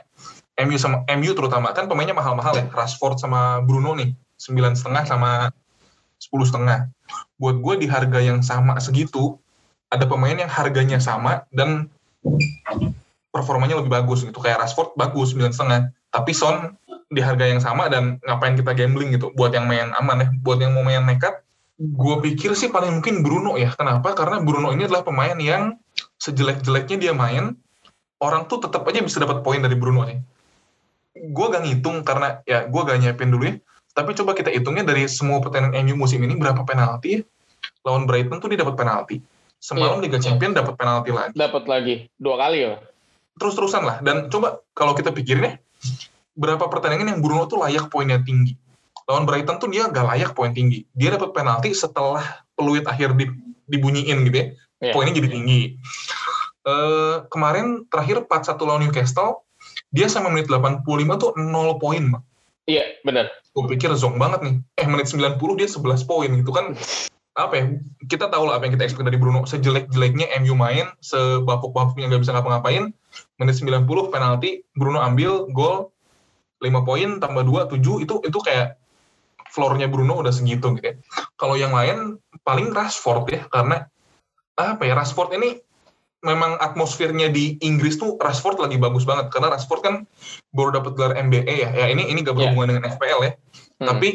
Speaker 2: MU sama MU terutama kan pemainnya mahal-mahal ya. Rashford sama Bruno nih sembilan setengah sama sepuluh setengah. Buat gue di harga yang sama segitu ada pemain yang harganya sama dan performanya lebih bagus gitu. Kayak Rashford bagus sembilan setengah. Tapi Son di harga yang sama dan ngapain kita gambling gitu. Buat yang main aman ya. Buat yang mau main nekat gue pikir sih paling mungkin Bruno ya. Kenapa? Karena Bruno ini adalah pemain yang sejelek-jeleknya dia main, orang tuh tetap aja bisa dapat poin dari Bruno nih. Gue gak ngitung karena ya gue gak nyiapin dulu ya. Tapi coba kita hitungnya dari semua pertandingan MU musim ini berapa penalti ya? Lawan Brighton tuh dia dapat penalti. Semalam iya. Liga Champion dapat penalti lagi.
Speaker 1: Dapat lagi dua kali ya.
Speaker 2: Terus-terusan lah. Dan coba kalau kita pikirin ya, berapa pertandingan yang Bruno tuh layak poinnya tinggi lawan Brighton tuh dia gak layak poin tinggi. Dia dapat penalti setelah peluit akhir di, dibunyiin gitu ya. Yeah. Poinnya jadi tinggi. Uh, kemarin terakhir 4-1 lawan Newcastle, dia sama menit 85 tuh 0 poin.
Speaker 1: Iya, benar.
Speaker 2: Gue pikir zong banget nih. Eh, menit 90 dia 11 poin gitu kan. Apa ya, kita tahu lah apa yang kita expect dari Bruno. Sejelek-jeleknya MU main, sebapuk-bapuknya gak bisa ngapa-ngapain. Menit 90 penalti, Bruno ambil, gol, 5 poin tambah 2, 7, itu itu kayak floornya Bruno udah segitu gitu ya. Kalau yang lain paling Rashford ya karena apa ya Rashford ini memang atmosfernya di Inggris tuh Rashford lagi bagus banget karena Rashford kan baru dapat gelar MBA ya. Ya ini ini gak iya. berhubungan yeah. dengan FPL ya. Hmm. Tapi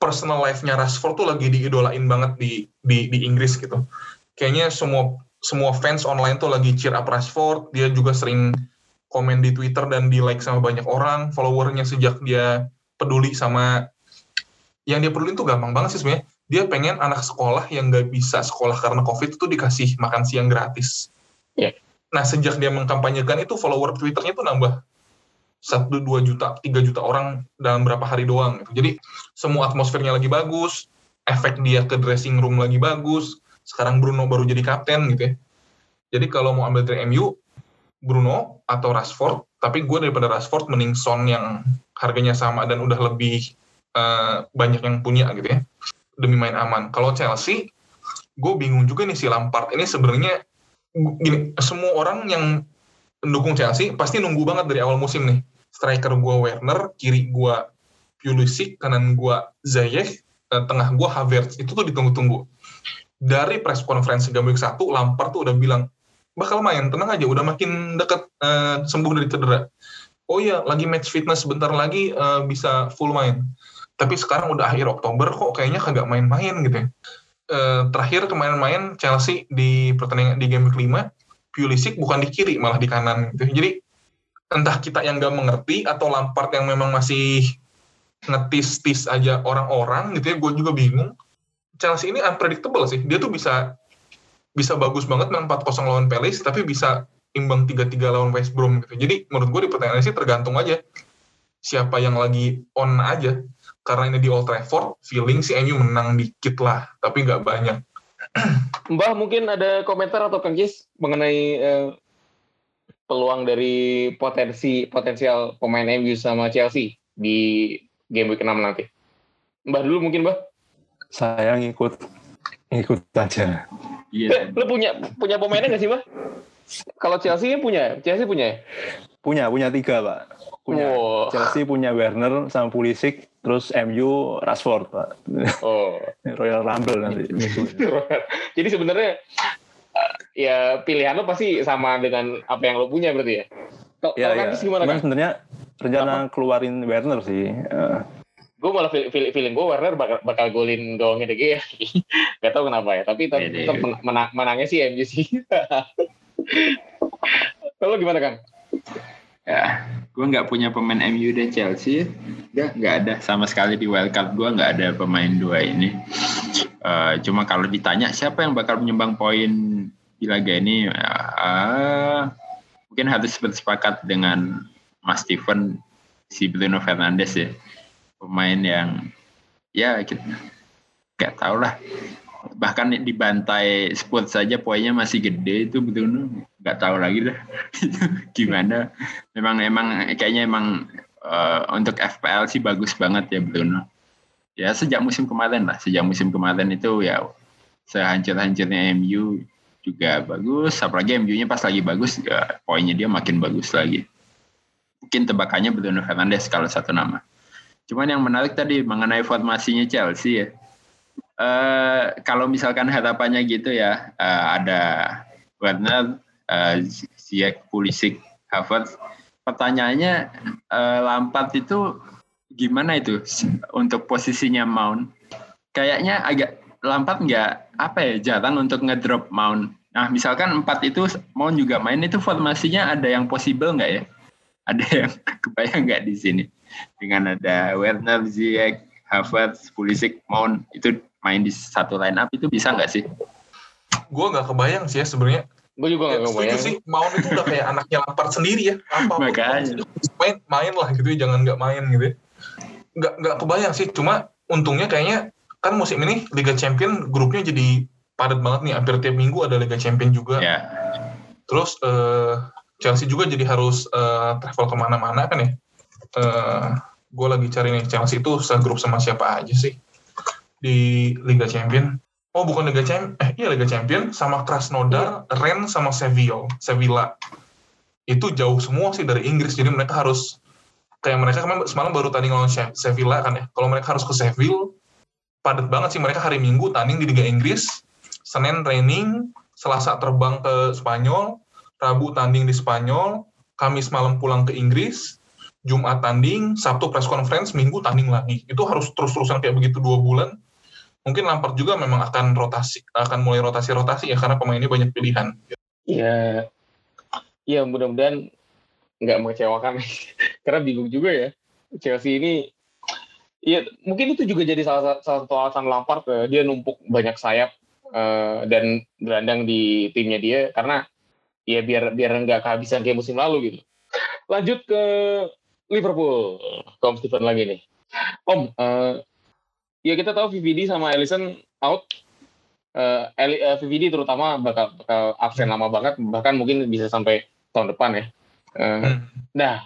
Speaker 2: personal life-nya Rashford tuh lagi diidolain banget di di di Inggris gitu. Kayaknya semua semua fans online tuh lagi cheer up Rashford. Dia juga sering komen di Twitter dan di like sama banyak orang. Followernya sejak dia peduli sama yang dia perluin tuh gampang banget sih sebenarnya. Dia pengen anak sekolah yang nggak bisa sekolah karena COVID itu dikasih makan siang gratis. Yeah. Nah, sejak dia mengkampanyekan itu follower Twitternya tuh nambah satu dua juta tiga juta orang dalam berapa hari doang gitu. jadi semua atmosfernya lagi bagus efek dia ke dressing room lagi bagus sekarang Bruno baru jadi kapten gitu ya jadi kalau mau ambil dari MU Bruno atau Rashford tapi gue daripada Rashford mending Son yang harganya sama dan udah lebih uh, banyak yang punya gitu ya demi main aman. Kalau Chelsea, gue bingung juga nih si Lampard ini sebenarnya gini semua orang yang mendukung Chelsea pasti nunggu banget dari awal musim nih. Striker gue Werner, kiri gue Pulisic, kanan gue Ziyech, eh, tengah gue Havertz. Itu tuh ditunggu-tunggu. Dari press conference game week 1, Lampard tuh udah bilang, bakal main, tenang aja, udah makin deket uh, sembuh dari cedera. Oh iya, lagi match fitness sebentar lagi uh, bisa full main tapi sekarang udah akhir Oktober kok kayaknya kagak main-main gitu ya. E, terakhir kemarin main Chelsea di pertandingan di game kelima Pulisic bukan di kiri malah di kanan gitu. Jadi entah kita yang nggak mengerti atau Lampard yang memang masih ngetis-tis aja orang-orang gitu ya, gue juga bingung. Chelsea ini unpredictable sih. Dia tuh bisa bisa bagus banget main 4-0 lawan Palace, tapi bisa imbang 3-3 lawan West Brom gitu. Jadi menurut gue di pertandingan sih tergantung aja siapa yang lagi on aja. Karena ini di Old Trafford, feeling si MU menang dikit lah, tapi nggak banyak.
Speaker 1: Mbah mungkin ada komentar atau Kang Jis mengenai eh, peluang dari potensi potensial pemain MU sama Chelsea di game week 6 nanti. Mbah dulu mungkin Mbah.
Speaker 4: Saya ngikut ngikut aja.
Speaker 3: Iya.
Speaker 1: Lu punya punya pemainnya nggak sih Mbah? Kalau Chelsea punya, Chelsea punya ya?
Speaker 4: Punya, punya tiga, Pak. Punya.
Speaker 1: Wow.
Speaker 4: Chelsea punya Werner sama Pulisic, terus MU Rashford, Pak.
Speaker 1: Oh.
Speaker 4: Royal Rumble nanti.
Speaker 1: Jadi sebenarnya eh, ya pilihan lo pasti sama dengan apa yang lo punya berarti ya. Kalau
Speaker 4: ya, ya.
Speaker 1: Gimana
Speaker 4: Cuman
Speaker 1: kan?
Speaker 4: sebenarnya rencana keluarin Werner sih. Eh,
Speaker 1: Gue malah feeling, feeling, gue Werner bakal, bakal golin gawangnya De Gea. Gak tau kenapa ya. Tapi tetap,
Speaker 3: Pede.
Speaker 1: tetap men- menang, menangnya sih MU sih. Kalau gimana Kang?
Speaker 3: Ya, gue nggak punya pemain MU dan Chelsea. Nggak, nggak ada sama sekali di wildcard gue nggak ada pemain dua ini. Eh, cuma kalau ditanya siapa yang bakal menyumbang poin di laga ini, eh, mungkin harus bersepakat dengan Mas Steven si Bruno Fernandes ya, pemain yang ya kita nggak tahu lah. Bahkan dibantai Spurs saja poinnya masih gede itu Bruno nggak tahu lagi dah. Gimana? Memang emang kayaknya emang eh, untuk FPL sih bagus banget ya Bruno ya sejak musim kemarin lah. Sejak musim kemarin itu ya sehancur-hancurnya MU juga bagus. Apalagi MU-nya pas lagi bagus ya poinnya dia makin bagus lagi. Mungkin tebakannya Bruno Fernandes kalau satu nama cuman yang menarik tadi mengenai formasinya Chelsea ya Eh, kalau misalkan harapannya gitu ya eh, ada Werner, Ziyech, Pulisic, Havertz. Pertanyaannya eh, Lampard itu gimana itu untuk posisinya Mount? Kayaknya agak Lampard nggak apa ya jarang untuk ngedrop Mount. Nah misalkan empat itu Mount juga main itu formasinya ada yang possible nggak ya? Ada yang kebayang nggak di sini? Dengan ada Werner, Ziyech, Havertz, Pulisic, Mount itu main di satu line up itu bisa nggak sih?
Speaker 2: Gue nggak kebayang sih ya sebenarnya.
Speaker 1: Gue juga
Speaker 2: Ya,
Speaker 1: gak
Speaker 2: setuju
Speaker 1: kebayang.
Speaker 2: sih, Mount itu udah kayak anaknya Lampard sendiri ya. Apa
Speaker 3: Makanya.
Speaker 2: main main lah gitu ya, jangan nggak main gitu. ya. Nggak nggak kebayang sih, cuma untungnya kayaknya kan musim ini Liga Champion grupnya jadi padat banget nih. Hampir tiap minggu ada Liga Champion juga.
Speaker 3: Ya,
Speaker 2: Terus eh, Chelsea juga jadi harus eh, travel ke mana-mana kan ya. Eh, gue lagi cari nih Chelsea itu segrup sama siapa aja sih di Liga Champion. Oh bukan Liga Champion, eh iya Liga Champion sama Krasnodar, Rennes sama Seville, Sevilla. Itu jauh semua sih dari Inggris, jadi mereka harus kayak mereka kemarin semalam baru tanding lawan Se- Sevilla kan ya. Kalau mereka harus ke Seville, padat banget sih mereka hari Minggu tanding di Liga Inggris, Senin training, Selasa terbang ke Spanyol, Rabu tanding di Spanyol, Kamis malam pulang ke Inggris, Jumat tanding, Sabtu press conference, Minggu tanding lagi. Itu harus terus-terusan kayak begitu dua bulan. Mungkin Lampard juga memang akan rotasi, akan mulai rotasi-rotasi ya karena pemainnya banyak pilihan.
Speaker 1: Ya, ya mudah-mudahan nggak mengecewakan. Karena bingung juga ya. Chelsea ini, ya mungkin itu juga jadi salah, salah satu alasan Lampard eh, dia numpuk banyak sayap eh, dan berandang di timnya dia karena ya biar biar nggak kehabisan kayak musim lalu gitu. Lanjut ke Liverpool, Om Steven lagi nih. Om, eh, ya kita tahu VVD sama Ellison out. Eh, Eli- eh, VVD terutama bakal, bakal absen lama banget, bahkan mungkin bisa sampai tahun depan ya.
Speaker 2: Hmm.
Speaker 1: Nah,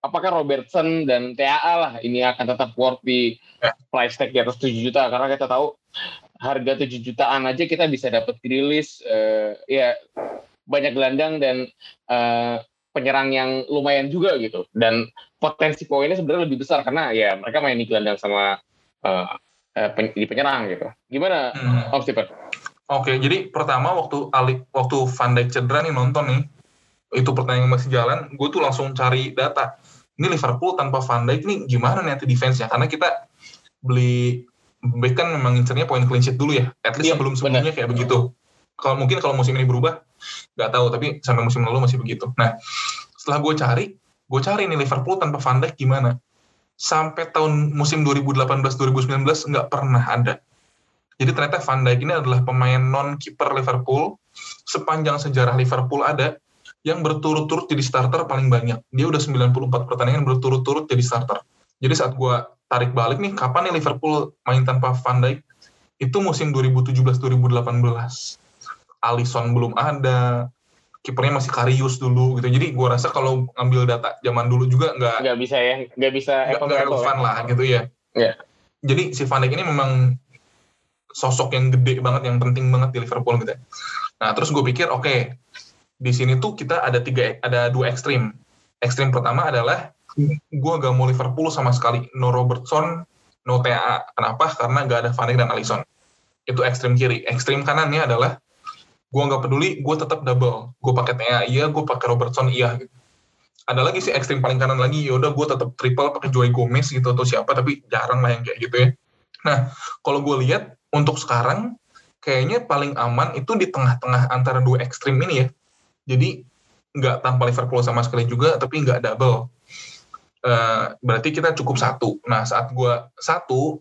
Speaker 1: apakah Robertson dan TAA lah ini akan tetap worth di price tag di atas 7 juta? Karena kita tahu harga 7 jutaan aja kita bisa dapat rilis eh, ya banyak gelandang dan eh, penyerang yang lumayan juga gitu. Dan potensi poinnya sebenarnya lebih besar karena ya mereka main di gelandang sama eh, eh, pen- di penyerang gitu. Gimana
Speaker 2: Hmm.
Speaker 1: Om Stephen?
Speaker 2: Oke, jadi pertama waktu Ali, waktu Van Dijk cedera nih nonton nih, itu pertandingan masih jalan, gue tuh langsung cari data. Ini Liverpool tanpa Van Dijk nih gimana nih nanti defense-nya? Karena kita beli back kan memang ngincernya poin clean sheet dulu ya. At least
Speaker 1: Iya,
Speaker 2: sebelum sebelumnya kayak begitu. Kalau mungkin kalau musim ini berubah, nggak tahu tapi sampai musim lalu masih begitu nah setelah gue cari gue cari nih Liverpool tanpa Van Dijk gimana sampai tahun musim 2018-2019 nggak pernah ada jadi ternyata Van Dijk ini adalah pemain non kiper Liverpool sepanjang sejarah Liverpool ada yang berturut-turut jadi starter paling banyak. Dia udah 94 pertandingan berturut-turut jadi starter. Jadi saat gue tarik balik nih, kapan nih Liverpool main tanpa Van Dijk? Itu musim 2017-2018. Alisson belum ada, kipernya masih Karius dulu gitu. Jadi gue rasa kalau ngambil data zaman dulu juga nggak
Speaker 1: nggak bisa ya, nggak bisa
Speaker 2: nggak relevan ya. lah gitu ya.
Speaker 1: Yeah.
Speaker 2: Jadi si Van Dijk ini memang sosok yang gede banget, yang penting banget di Liverpool gitu. Ya. Nah terus gue pikir oke, okay, di sini tuh kita ada tiga ada dua ekstrim. Ekstrim pertama adalah gue gak mau Liverpool sama sekali. No Robertson, no TA. Kenapa? Karena gak ada Van Dijk dan Alisson. Itu ekstrim kiri. Ekstrim kanannya adalah gue nggak peduli, gue tetap double. Gue pakai TA iya, gue pakai Robertson iya. Gitu. Ada lagi sih ekstrim paling kanan lagi, yaudah gue tetap triple pakai Joey Gomez gitu atau siapa, tapi jarang lah yang kayak gitu ya. Nah, kalau gue lihat untuk sekarang kayaknya paling aman itu di tengah-tengah antara dua ekstrim ini ya. Jadi nggak tanpa Liverpool sama sekali juga, tapi nggak double. Uh, berarti kita cukup satu. Nah saat gue satu,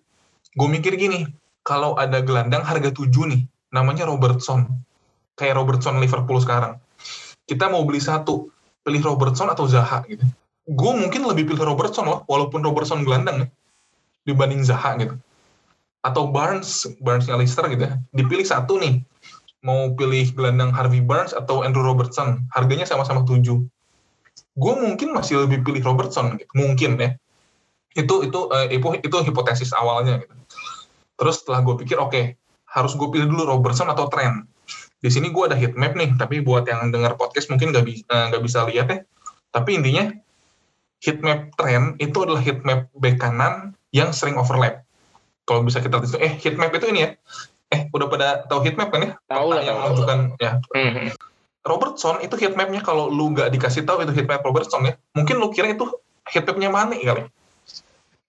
Speaker 2: gue mikir gini, kalau ada gelandang harga tujuh nih, namanya Robertson, kayak Robertson Liverpool sekarang. Kita mau beli satu, pilih Robertson atau Zaha gitu. Gue mungkin lebih pilih Robertson loh, walaupun Robertson gelandang nih, dibanding Zaha gitu. Atau Barnes, Barnesnya Leicester gitu ya. Dipilih satu nih, mau pilih gelandang Harvey Barnes atau Andrew Robertson, harganya sama-sama 7. Gue mungkin masih lebih pilih Robertson, gitu. mungkin ya. Itu itu uh, itu, itu hipotesis awalnya. Gitu. Terus setelah gue pikir, oke, okay, harus gue pilih dulu Robertson atau Trent. Di sini gue ada heat map nih, tapi buat yang dengar podcast mungkin nggak bi uh, bisa lihat ya. Tapi intinya heat map Trent itu adalah heat map back kanan yang sering overlap. Kalau bisa kita lihat, eh heat map itu ini ya, eh udah pada tahu heatmap kan ya?
Speaker 1: Tahu lah.
Speaker 2: Yang menunjukkan ya. Mm-hmm. Robertson itu heatmapnya kalau lu nggak dikasih tahu itu heatmap Robertson ya, mungkin lu kira itu heatmapnya mana kali.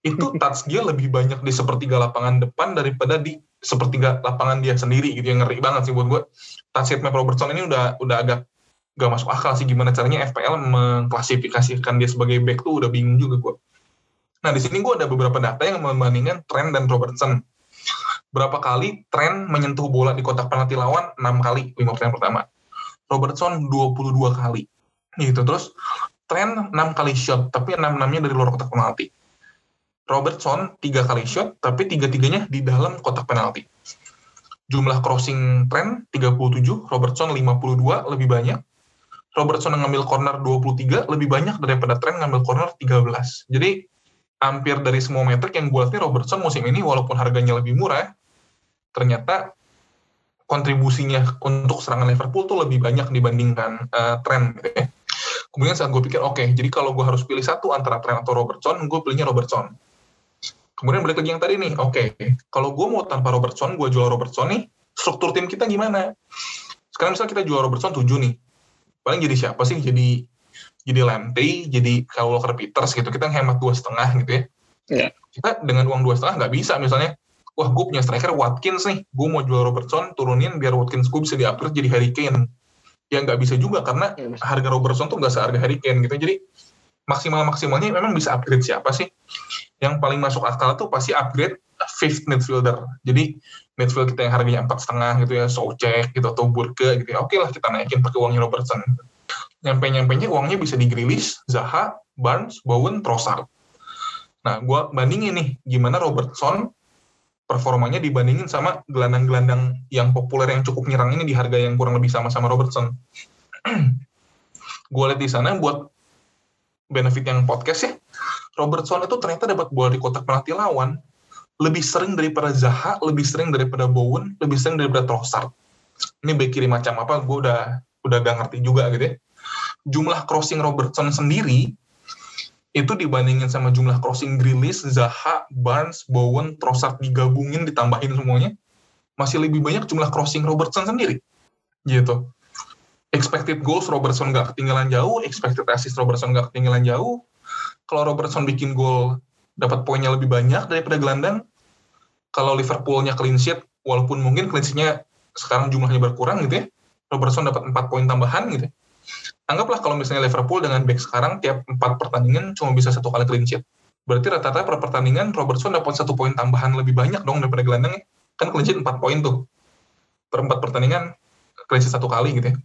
Speaker 2: Itu touch dia lebih banyak di sepertiga lapangan depan daripada di sepertiga lapangan dia sendiri gitu yang ngeri banget sih buat gue. Heatmap Robertson ini udah udah agak gak masuk akal sih gimana caranya FPL mengklasifikasikan dia sebagai back tuh udah bingung juga gue. Nah di sini gue ada beberapa data yang membandingkan Trent dan Robertson berapa kali tren menyentuh bola di kotak penalti lawan 6 kali lima pertandingan pertama. Robertson 22 kali. Gitu terus tren 6 kali shot tapi 6 enamnya dari luar kotak penalti. Robertson 3 kali shot tapi tiga-tiganya di dalam kotak penalti. Jumlah crossing tren 37, Robertson 52 lebih banyak. Robertson ngambil corner 23 lebih banyak daripada tren ngambil corner 13. Jadi hampir dari semua metrik yang gue lihat Robertson musim ini walaupun harganya lebih murah ternyata kontribusinya untuk serangan Liverpool tuh lebih banyak dibandingkan uh, Trent gitu ya. Kemudian saat gue pikir, oke, okay, jadi kalau gue harus pilih satu antara Trent atau Robertson, gue pilihnya Robertson. Kemudian balik lagi yang tadi nih, oke, okay, kalau gue mau tanpa Robertson, gue jual Robertson nih, struktur tim kita gimana? Sekarang misalnya kita jual Robertson 7 nih, paling jadi siapa sih? Jadi jadi Lamptey, jadi kalau Walker Peters gitu, kita hemat dua setengah gitu ya. Yeah. Kita dengan uang dua setengah nggak bisa misalnya wah gue punya striker Watkins nih, gue mau jual Robertson, turunin biar Watkins gue bisa di-upgrade jadi Harry Kane. Ya nggak bisa juga karena ya, harga Robertson tuh nggak seharga Harry Kane gitu. Jadi maksimal-maksimalnya memang bisa upgrade siapa sih? Yang paling masuk akal tuh pasti upgrade fifth midfielder. Jadi midfield kita yang harganya empat setengah gitu ya, Soucek gitu atau Burke gitu ya. Oke lah kita naikin pakai uangnya Robertson. Nyampe-nyampenya uangnya bisa di Grealish, Zaha, Barnes, Bowen, Trossard. Nah, gue bandingin nih, gimana Robertson performanya dibandingin sama gelandang-gelandang yang populer yang cukup nyerang ini di harga yang kurang lebih sama-sama Robertson. gue lihat di sana buat benefit yang podcast ya, Robertson itu ternyata dapat bola di kotak penalti lawan lebih sering daripada Zaha, lebih sering daripada Bowen, lebih sering daripada Trossard. Ini back kiri macam apa, gue udah udah gak ngerti juga gitu ya. Jumlah crossing Robertson sendiri itu dibandingin sama jumlah crossing Grilis, Zaha, Barnes, Bowen, Trossard digabungin ditambahin semuanya masih lebih banyak jumlah crossing Robertson sendiri gitu expected goals Robertson nggak ketinggalan jauh expected assist Robertson nggak ketinggalan jauh kalau Robertson bikin gol dapat poinnya lebih banyak daripada gelandang kalau Liverpoolnya clean sheet walaupun mungkin clean sheetnya sekarang jumlahnya berkurang gitu ya Robertson dapat 4 poin tambahan gitu. Anggaplah kalau misalnya Liverpool dengan back sekarang tiap 4 pertandingan cuma bisa satu kali clean sheet. Berarti rata-rata per pertandingan Robertson dapat satu poin tambahan lebih banyak dong daripada gelandangnya. Kan clean sheet 4 poin tuh. Per 4 pertandingan clean sheet satu kali gitu ya.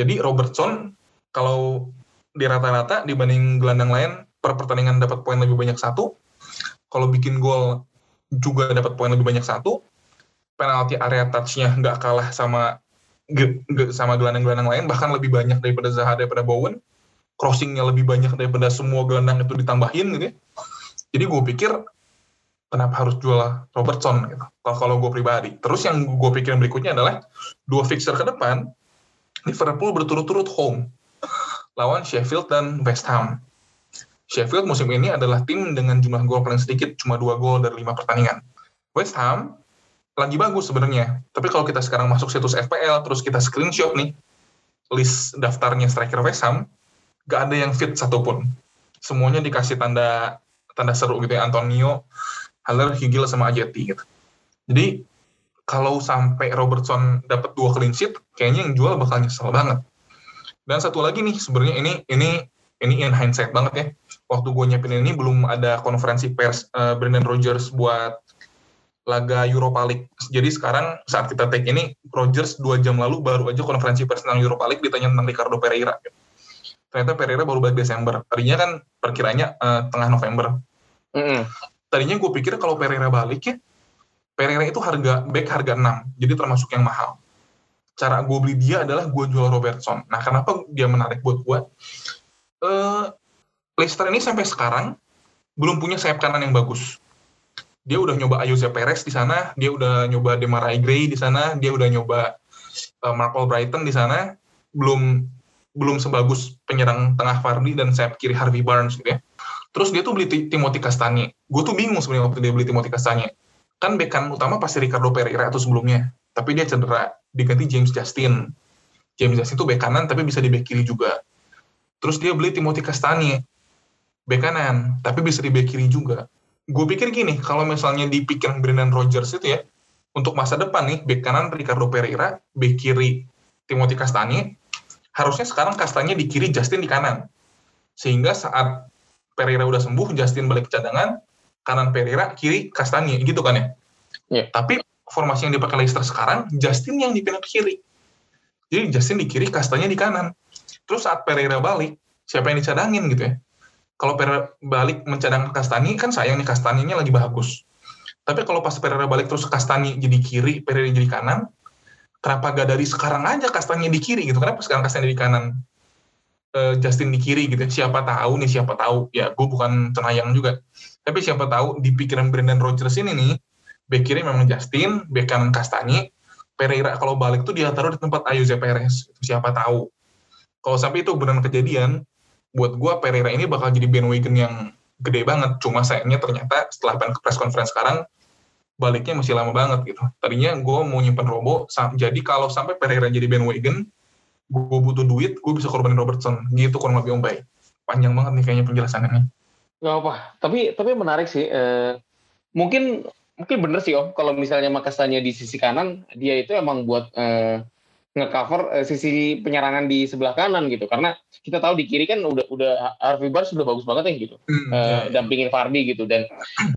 Speaker 2: Jadi Robertson kalau di rata-rata dibanding gelandang lain per pertandingan dapat poin lebih banyak satu. Kalau bikin gol juga dapat poin lebih banyak satu. Penalti area touch-nya nggak kalah sama sama gelandang-gelandang lain, bahkan lebih banyak daripada Zaha, daripada Bowen. Crossingnya lebih banyak daripada semua gelandang itu ditambahin gitu ya. Jadi gue pikir kenapa harus jual Robertson gitu. Kalau kalau gue pribadi. Terus yang gue pikir berikutnya adalah dua fixture ke depan Liverpool berturut-turut home lawan Sheffield dan West Ham. Sheffield musim ini adalah tim dengan jumlah gol paling sedikit, cuma dua gol dari lima pertandingan. West Ham lagi bagus sebenarnya, tapi kalau kita sekarang masuk situs FPL, terus kita screenshot nih, list daftarnya striker West Ham, gak ada yang fit satupun. Semuanya dikasih tanda tanda seru gitu ya, Antonio, Haller, Higil, sama Ajeti gitu. Jadi, kalau sampai Robertson dapat dua clean sheet, kayaknya yang jual bakal nyesel banget. Dan satu lagi nih, sebenarnya ini ini ini in hindsight banget ya. Waktu gue nyiapin ini belum ada konferensi pers uh, Brendan Rodgers buat laga Europa League. Jadi sekarang saat kita take ini, Rodgers dua jam lalu baru aja konferensi pers tentang Europa League ditanya tentang Ricardo Pereira. Ternyata Pereira baru balik Desember. Tadinya kan perkiranya uh, tengah November. Mm -hmm. Tadinya gue pikir kalau Pereira balik ya, Pereira itu harga back harga 6, jadi termasuk yang mahal cara gue beli dia adalah gue jual Robertson. Nah, kenapa dia menarik buat gue? Uh, Leicester ini sampai sekarang belum punya sayap kanan yang bagus. Dia udah nyoba Ayoze Perez di sana, dia udah nyoba Demarai Gray di sana, dia udah nyoba uh, Mark Brighton di sana, belum belum sebagus penyerang tengah Fardi dan sayap kiri Harvey Barnes gitu ya. Terus dia tuh beli Timothy Castagne. Gue tuh bingung sebenarnya waktu dia beli Timothy Castagne. Kan bek kanan utama pasti Ricardo Pereira atau sebelumnya, tapi dia cedera diganti James Justin. James Justin itu bek kanan tapi bisa di bek kiri juga. Terus dia beli Timothy Castagne, bek kanan, tapi bisa di bek kiri juga. Gue pikir gini, kalau misalnya di pikiran Brendan Rodgers itu ya, untuk masa depan nih, bek kanan Ricardo Pereira, bek kiri Timothy Castagne, harusnya sekarang Castagne di kiri, Justin di kanan. Sehingga saat Pereira udah sembuh, Justin balik ke cadangan, kanan Pereira, kiri Castagne, gitu kan ya? Yeah. Tapi formasi yang dipakai Leicester sekarang, Justin yang dipindah ke kiri. Jadi Justin di kiri, Kastanya di kanan. Terus saat Pereira balik, siapa yang dicadangin gitu ya? Kalau Pereira balik mencadang Kastani, kan sayang nih Kastaninya lagi bagus. Tapi kalau pas Pereira balik terus Kastani jadi kiri, Pereira jadi kanan, kenapa gak dari sekarang aja Kastanya di kiri gitu? Kenapa sekarang Kastanya di kanan? Uh, Justin di kiri gitu. Siapa tahu nih, siapa tahu. Ya, gue bukan cenayang juga. Tapi siapa tahu di pikiran Brendan Rodgers ini nih, Back kiri memang Justin, back kanan Kastani. Pereira kalau balik tuh dia taruh di tempat Ayuze Perez. Siapa tahu. Kalau sampai itu benar kejadian, buat gue Pereira ini bakal jadi bandwagon yang gede banget. Cuma sayangnya ternyata setelah press conference sekarang, baliknya masih lama banget gitu. Tadinya gue mau nyimpen Robo, jadi kalau sampai Pereira jadi bandwagon, gue butuh duit, gue bisa korbanin Robertson. Gitu kurang lebih om baik. Panjang banget nih kayaknya penjelasannya.
Speaker 1: Gak apa, tapi tapi menarik sih. Eh, mungkin mungkin bener sih om kalau misalnya Makasanya di sisi kanan dia itu emang buat uh, ngecover uh, sisi penyerangan di sebelah kanan gitu karena kita tahu di kiri kan udah udah Harvey Barnes sudah bagus banget ya gitu. Hmm, uh, dampingin Fardi gitu. Dan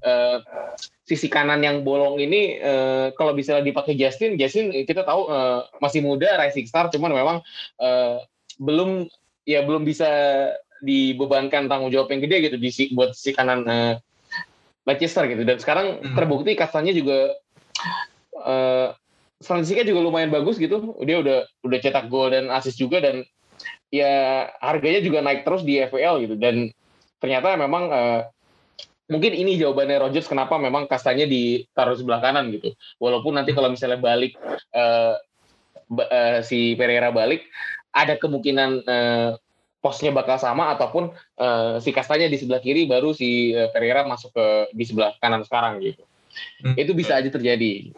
Speaker 1: uh, sisi kanan yang bolong ini uh, kalau bisa dipakai Justin Justin kita tahu uh, masih muda rising star cuman memang uh, belum ya belum bisa dibebankan tanggung jawab yang gede gitu di buat sisi kanan uh, Leicester gitu. Dan sekarang hmm. terbukti kastanya juga uh, statistiknya juga lumayan bagus gitu. Dia udah udah cetak gol dan assist juga dan ya harganya juga naik terus di FPL gitu dan ternyata memang uh, mungkin ini jawabannya Rodgers kenapa memang kastanya ditaruh sebelah kanan gitu walaupun nanti kalau misalnya balik uh, uh, si Pereira balik ada kemungkinan uh, posnya bakal sama ataupun uh, si Kastanya di sebelah kiri baru si uh, Pereira masuk ke di sebelah kanan sekarang gitu. Hmm. Itu bisa aja terjadi.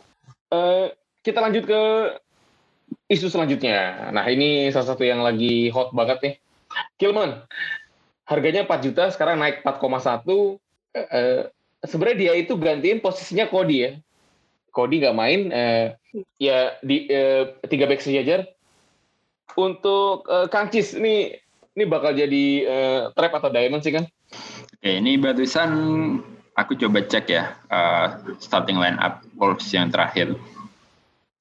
Speaker 1: Uh, kita lanjut ke isu selanjutnya. Nah ini salah satu yang lagi hot banget nih. Kilman, harganya 4 juta, sekarang naik 4,1. Uh, Sebenarnya dia itu gantiin posisinya Cody ya. Cody nggak main, uh, ya di uh, tiga back sejajar untuk uh, Kang Cis ini ini bakal jadi uh, trap atau diamond sih kan?
Speaker 3: Oke, ini barusan aku coba cek ya uh, starting line up Wolves yang terakhir.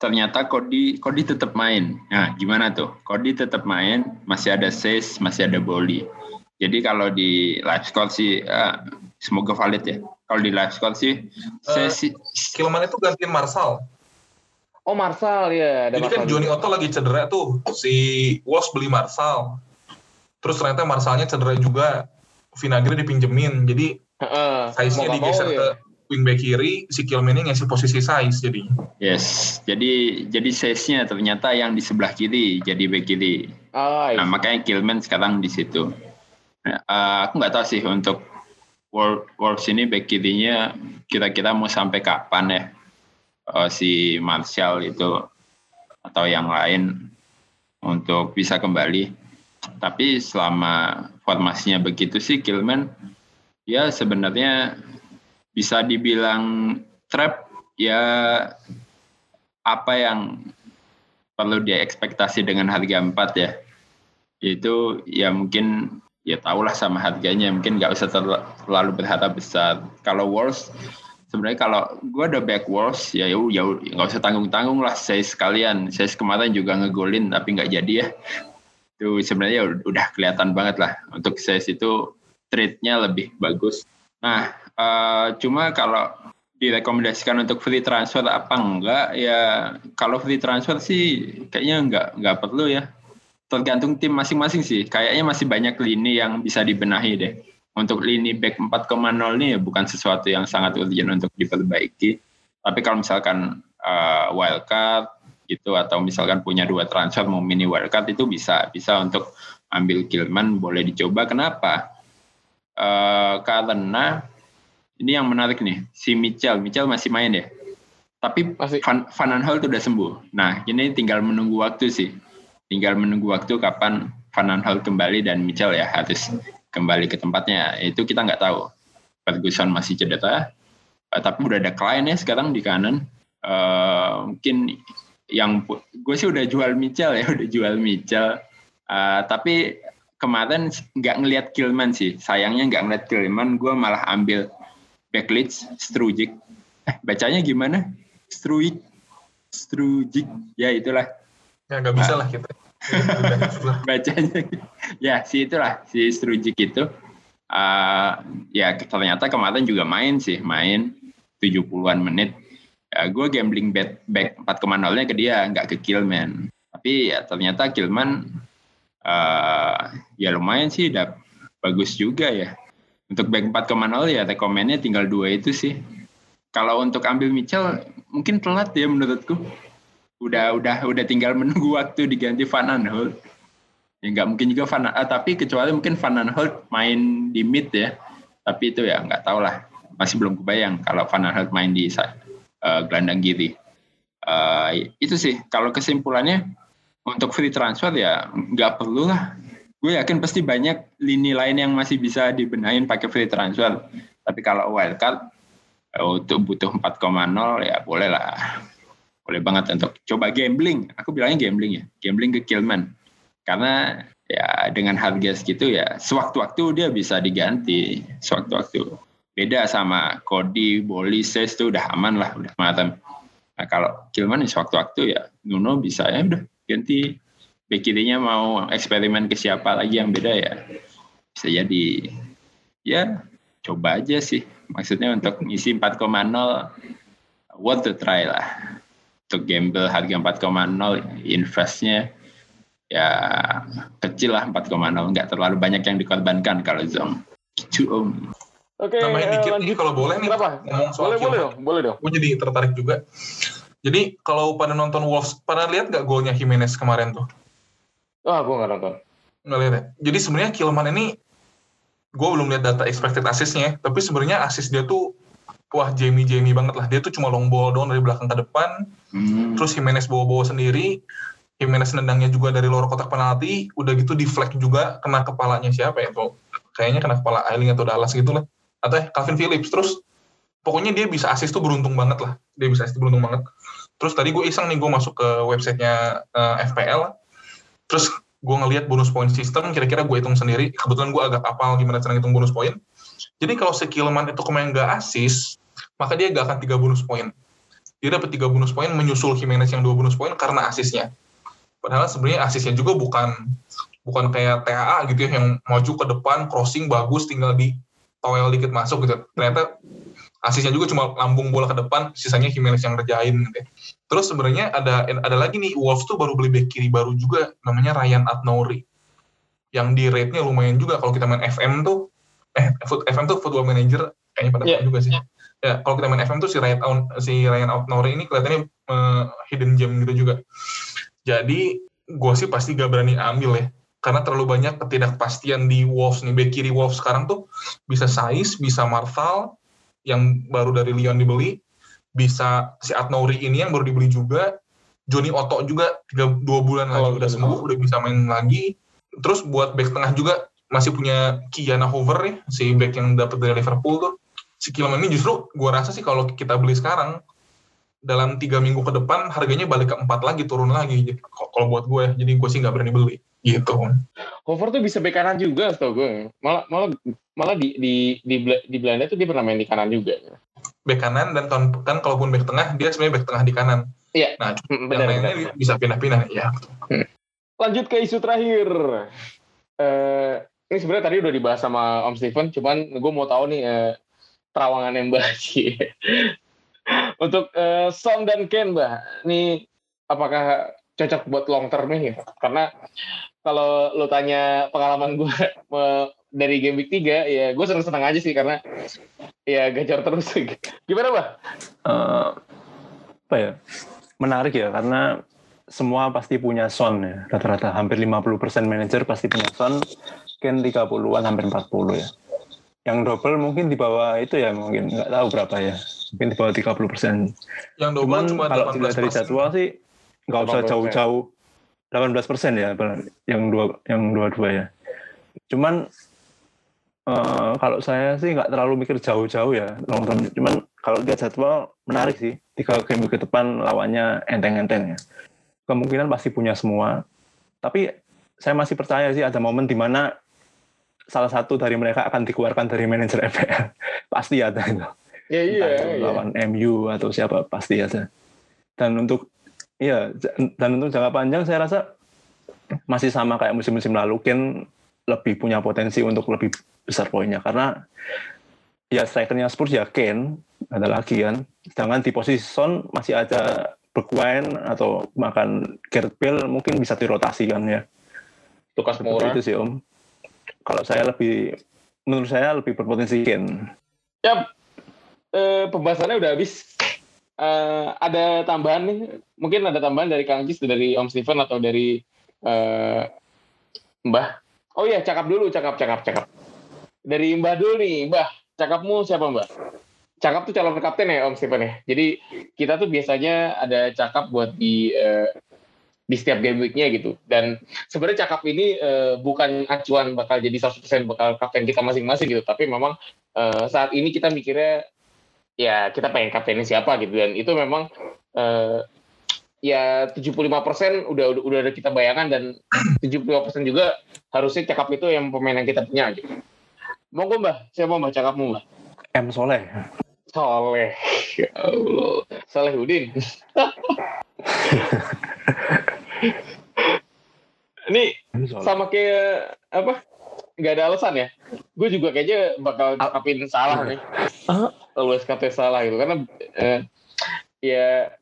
Speaker 3: Ternyata Cody Cody tetap main. Nah, gimana tuh? Cody tetap main, masih ada Says, masih ada Boli. Jadi kalau di live score sih uh, semoga valid ya. Kalau di live score sih uh,
Speaker 2: sih Kilman itu gantiin Marsal.
Speaker 1: Oh Marsal ya.
Speaker 2: Ada Jadi kan Johnny Otto lagi cedera tuh. Si Wolves beli Marsal. Terus ternyata Marsalnya cedera juga. Vinagre dipinjemin. Jadi uh, size-nya digeser ya. ke wingback kiri, si Kilman ini ngasih posisi size jadi.
Speaker 3: Yes, jadi jadi size-nya ternyata yang di sebelah kiri jadi back kiri. Oh, nah makanya Kilman sekarang di situ. Uh, aku nggak tahu sih untuk Wolves ini back kirinya kira-kira mau sampai kapan ya uh, si Martial itu atau yang lain untuk bisa kembali. Tapi selama formasinya begitu sih Kilman ya sebenarnya bisa dibilang trap ya apa yang perlu dia ekspektasi dengan harga 4 ya. Itu ya mungkin ya tahulah sama harganya mungkin nggak usah terlalu berharap besar. Kalau Wolves sebenarnya kalau gue ada back Wolves ya ya nggak usah tanggung tanggung lah. Saya sekalian saya kemarin juga ngegolin tapi nggak jadi ya. Itu sebenarnya udah kelihatan banget lah. Untuk saya itu trade-nya lebih bagus. Nah uh, cuma kalau direkomendasikan untuk free transfer apa enggak ya kalau free transfer sih kayaknya enggak enggak perlu ya tergantung tim masing-masing sih. Kayaknya masih banyak lini yang bisa dibenahi deh. Untuk lini back 4,0 ini ya bukan sesuatu yang sangat urgent untuk diperbaiki. Tapi kalau misalkan uh, wildcard gitu atau misalkan punya dua transfer mau mini wildcard itu bisa bisa untuk ambil Kilman boleh dicoba. Kenapa? Uh, karena ini yang menarik nih si Mitchell, Mitchell masih main ya. Tapi masih. Van, Van Aanholt udah sembuh. Nah ini tinggal menunggu waktu sih tinggal menunggu waktu kapan Van Aanholt kembali dan Mitchell ya harus kembali ke tempatnya. Itu kita nggak tahu. Ferguson masih cedera, uh, tapi udah ada klien ya sekarang di kanan. Uh, mungkin yang gue sih udah jual Mitchell ya, udah jual Mitchell. Uh, tapi kemarin nggak ngelihat Kilman sih. Sayangnya nggak ngelihat Kilman, gue malah ambil Backleach, Strujic. Eh, bacanya gimana? Strujic, Strujic, ya itulah.
Speaker 2: Ya nggak bisa lah kita.
Speaker 3: bacanya ya si itulah si Strujic itu. Uh, ya ternyata kemarin juga main sih main 70-an menit. Ya, gue gambling bet back 4,0 nya ke dia nggak ke Killman tapi ya ternyata Killman uh, ya lumayan sih udah bagus juga ya untuk back 4,0 ya rekomennya tinggal dua itu sih. Kalau untuk ambil Mitchell mungkin telat ya menurutku. Udah udah udah tinggal menunggu waktu diganti Van Aanholt. Ya nggak mungkin juga Van uh, tapi kecuali mungkin Van Aanholt main di mid ya. Tapi itu ya nggak tahu lah. Masih belum kebayang kalau Van Aanholt main di uh, gelandang kiri. Uh, itu sih. Kalau kesimpulannya untuk free transfer ya nggak perlu lah gue yakin pasti banyak lini lain yang masih bisa dibenahin pakai free transfer tapi kalau wildcard untuk butuh 4,0 ya boleh lah boleh banget untuk coba gambling. Aku bilangnya gambling ya, gambling ke Kilman. Karena ya dengan harga segitu ya sewaktu-waktu dia bisa diganti sewaktu-waktu. Beda sama Cody, Boli, Ses itu udah aman lah, udah matang. Nah kalau Kilman sewaktu-waktu ya Nuno bisa ya udah ganti bek kirinya mau eksperimen ke siapa lagi yang beda ya? Bisa jadi. Ya coba aja sih. Maksudnya untuk ngisi 4,0 what to try lah. Untuk gamble harga 4,0 investnya ya kecil lah 4,0 nggak terlalu banyak yang dikorbankan kalau Zong.
Speaker 2: Gitu om. Oke, nambahin eh, dikit. nih kalau boleh nih Kenapa? ngomong soal boleh, boleh dong, boleh dong. Gue jadi tertarik juga. Jadi kalau pada nonton Wolves, pada lihat nggak golnya Jimenez kemarin tuh?
Speaker 1: Ah, gue nggak nonton.
Speaker 2: Nggak lihat ya. Jadi sebenarnya Kilman ini, gue belum lihat data expected assistnya, tapi sebenarnya assist dia tuh wah Jamie Jamie banget lah. Dia tuh cuma long ball doang dari belakang ke depan. Hmm. terus Jimenez bawa-bawa sendiri. Jimenez nendangnya juga dari luar kotak penalti. Udah gitu deflect juga kena kepalanya siapa ya? Tuh kayaknya kena kepala Ailing atau Dallas gitu lah. Atau ya Calvin Phillips. Terus pokoknya dia bisa assist tuh beruntung banget lah. Dia bisa assist beruntung banget. Terus tadi gue iseng nih gue masuk ke websitenya uh, eh, FPL terus gue ngelihat bonus point system kira-kira gue hitung sendiri kebetulan gue agak apal gimana cara ngitung bonus point. Jadi kalau si Killman itu kemarin nggak asis maka dia gak akan tiga bonus point. Dia dapat tiga bonus point menyusul Jimenez yang dua bonus point karena asisnya. Padahal sebenarnya asisnya juga bukan bukan kayak TAA gitu ya yang maju ke depan crossing bagus tinggal di toel dikit masuk gitu. Ternyata asisnya juga cuma lambung bola ke depan sisanya Jimenez yang ngerjain gitu. Ya. terus sebenarnya ada ada lagi nih Wolves tuh baru beli back kiri baru juga namanya Ryan Atnouri yang di rate-nya lumayan juga kalau kita main FM tuh eh FM tuh football manager kayaknya pada yeah. juga sih ya kalau kita main FM tuh si Ryan si Ryan Atnouri ini kelihatannya uh, hidden gem gitu juga jadi gue sih pasti gak berani ambil ya karena terlalu banyak ketidakpastian di Wolves nih back kiri Wolves sekarang tuh bisa Saiz bisa Marthal yang baru dari Lyon dibeli, bisa si Atnouri ini yang baru dibeli juga, Johnny Otto juga tiga dua bulan lagi oh, udah sembuh, udah bisa main lagi. Terus buat back tengah juga masih punya Kiana Hover ya, si back yang dapat dari Liverpool tuh. Si Kilman ini justru gua rasa sih kalau kita beli sekarang dalam tiga minggu ke depan harganya balik ke empat lagi turun lagi kalau buat gue ya. jadi gue sih nggak berani beli gitu
Speaker 1: Hover tuh bisa bek kanan juga tau gue. Malah malah malah di di di, di Belanda tuh dia pernah main di kanan juga.
Speaker 2: Bek kanan dan kan, kan kalaupun bek tengah dia sebenarnya bek tengah di kanan.
Speaker 1: Iya.
Speaker 2: Nah benar, yang lainnya benar. bisa pindah-pindah ya
Speaker 1: hmm. lanjut ke isu terakhir. Uh, ini sebenarnya tadi udah dibahas sama Om Steven cuman gue mau tahu nih uh, terawangan yang Mbak untuk uh, Son dan Ken Mbak ini apakah cocok buat long term nih? Karena kalau lo tanya pengalaman gue dari game week 3 ya gue seneng-seneng aja sih karena ya gacor terus. Gimana bah?
Speaker 4: Uh, apa ya? Menarik ya karena semua pasti punya son ya rata-rata. Hampir 50% manajer pasti punya son Ken 30-an hampir 40 ya. Yang double mungkin di bawah itu ya mungkin nggak tahu berapa ya. Mungkin di bawah 30 persen.
Speaker 2: Yang double
Speaker 4: Cuman
Speaker 2: cuma
Speaker 4: kalau dilihat dari jadwal sih nggak usah jauh-jauh 18 persen ya yang dua yang dua-dua ya. Cuman uh, kalau saya sih nggak terlalu mikir jauh-jauh ya long term cuman kalau lihat jadwal menarik sih. Tiga game ke depan lawannya enteng-enteng ya. Kemungkinan pasti punya semua. Tapi saya masih percaya sih ada momen di mana salah satu dari mereka akan dikeluarkan dari manajer FPL pasti ada itu.
Speaker 1: Ya, iya, iya.
Speaker 4: lawan MU atau siapa pasti ada. Dan untuk Iya, dan untuk jangka panjang saya rasa masih sama kayak musim-musim lalu. Ken lebih punya potensi untuk lebih besar poinnya karena ya strikernya Spurs ya Ken ada lagi kan. Sedangkan di posisi Son masih ada Bergwijn atau makan Gareth Bale mungkin bisa dirotasikan ya.
Speaker 1: Lukas Moura.
Speaker 4: Itu sih Om. Kalau saya lebih menurut saya lebih berpotensi Ken.
Speaker 1: Ya, eh, pembahasannya udah habis uh, ada tambahan nih, mungkin ada tambahan dari Kang Jis, dari Om Steven atau dari uh, Mbah. Oh iya, cakap dulu, cakap, cakap, cakap. Dari Mbah dulu nih, Mbah. Cakapmu siapa Mbah? Cakap tuh calon kapten ya Om Steven ya. Jadi kita tuh biasanya ada cakap buat di uh, di setiap game weeknya gitu. Dan sebenarnya cakap ini uh, bukan acuan bakal jadi 100% bakal kapten kita masing-masing gitu. Tapi memang uh, saat ini kita mikirnya ya kita pengen kaptenin siapa gitu dan itu memang uh, ya 75% udah udah udah ada kita bayangkan dan 75% juga harusnya cakap itu yang pemain yang kita punya gitu. Monggo Mbah, siapa Mbah cakapmu Mbah?
Speaker 4: M Soleh.
Speaker 1: Soleh. Ya Allah. Soleh Udin. Ini sama kayak apa? Gak ada alasan ya? Gue juga kayaknya bakal cakapin salah nih. Lu SKT salah gitu karena eh, ya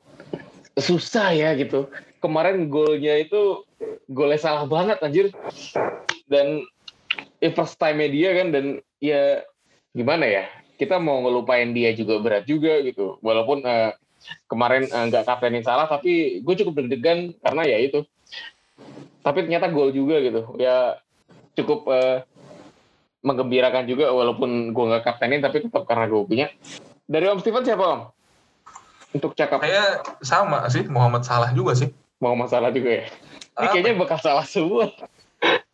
Speaker 1: susah ya gitu. Kemarin golnya itu golnya salah banget anjir. Dan ya first time dia kan dan ya gimana ya kita mau ngelupain dia juga berat juga gitu. Walaupun uh, kemarin eh, nggak uh, kaptenin salah tapi gue cukup deg-degan karena ya itu. Tapi ternyata gol juga gitu. Ya cukup uh, menggembirakan juga walaupun gue nggak kaptenin tapi tetap karena gue punya. Dari Om Steven siapa Om? Untuk cakap.
Speaker 2: Saya sama sih Muhammad Salah juga sih.
Speaker 1: Muhammad Salah juga ya. Ini Apa? kayaknya bekas salah semua.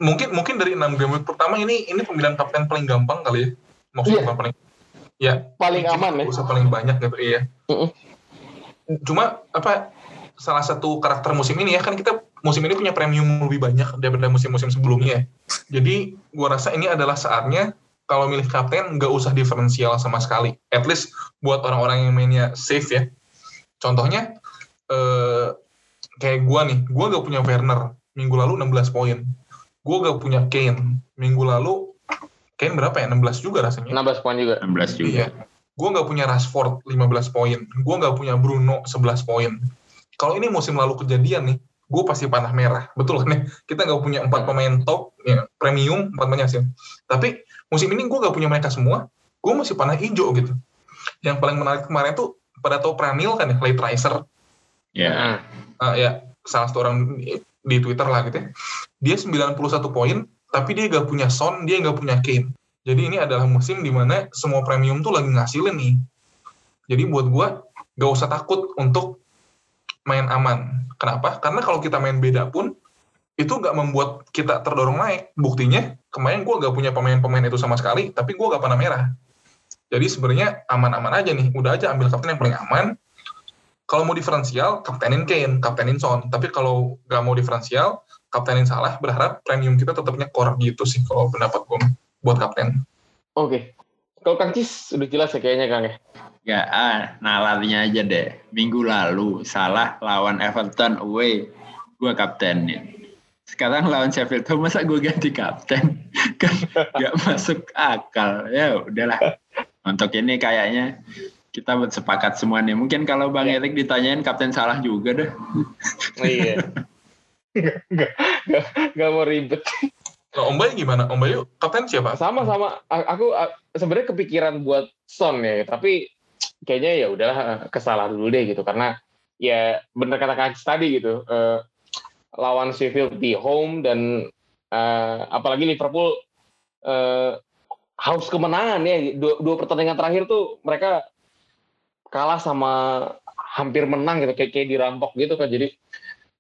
Speaker 2: Mungkin mungkin dari enam game week pertama ini ini pemilihan kapten paling gampang kali ya. Maksudnya yeah. paling ya
Speaker 1: paling aman ya.
Speaker 2: Usah paling banyak gitu iya. Uh -uh. Cuma apa salah satu karakter musim ini ya kan kita musim ini punya premium lebih banyak daripada musim-musim sebelumnya. Jadi gue rasa ini adalah saatnya kalau milih kapten nggak usah diferensial sama sekali. At least buat orang-orang yang mainnya safe ya. Contohnya eh, kayak gue nih, gue gak punya Werner minggu lalu 16 poin. Gue gak punya Kane minggu lalu Kane berapa ya? 16 juga rasanya.
Speaker 1: 16 poin juga.
Speaker 3: 16 juga.
Speaker 2: Iya. Gue nggak punya Rashford 15 poin. Gue nggak punya Bruno 11 poin. Kalau ini musim lalu kejadian nih, gue pasti panah merah. Betul kan ya? Kita nggak punya empat pemain top, ya, premium, empat banyak sih. Tapi musim ini gue nggak punya mereka semua. Gue masih panah hijau gitu. Yang paling menarik kemarin tuh pada tau Pranil kan ya, late riser.
Speaker 3: Ya.
Speaker 1: Hmm.
Speaker 2: Uh, ya, salah satu orang di Twitter lah gitu ya. Dia 91 poin, tapi dia nggak punya Son, dia nggak punya Kane. Jadi ini adalah musim di mana semua premium tuh lagi ngasilin nih. Jadi buat gue gak usah takut untuk main aman. Kenapa? Karena kalau kita main beda pun itu gak membuat kita terdorong naik. Buktinya kemarin gue gak punya pemain-pemain itu sama sekali, tapi gue gak panah merah. Jadi sebenarnya aman-aman aja nih. Udah aja ambil kapten yang paling aman. Kalau mau diferensial, kaptenin Kane, kaptenin Son. Tapi kalau gak mau diferensial, kaptenin salah, berharap premium kita tetapnya core gitu sih kalau pendapat gue buat kapten.
Speaker 1: Oke. Kalau Kang Cis udah jelas ya kayaknya Kang ya.
Speaker 3: Ya, ah, nalarnya aja deh. Minggu lalu salah lawan Everton away, gue kaptenin. Sekarang lawan Sheffield Home masa gue ganti kapten? kan gak masuk akal. Ya udahlah. Untuk ini kayaknya kita sepakat semua nih. Mungkin kalau Bang
Speaker 1: Ya.
Speaker 3: Erik ditanyain kapten salah juga deh.
Speaker 1: iya. Gak, gak, gak, gak mau ribet.
Speaker 2: Nah, Om Bayu gimana? Om Bayu kapten siapa?
Speaker 1: Sama sama aku sebenarnya kepikiran buat Son ya, tapi kayaknya ya udahlah kesalahan dulu deh gitu. Karena ya bener kata Cis tadi gitu. eh, lawan Sheffield di home dan eh, apalagi Liverpool eh, haus kemenangan ya. Dua, dua pertandingan terakhir tuh mereka kalah sama hampir menang gitu kayak kayak dirampok gitu kan jadi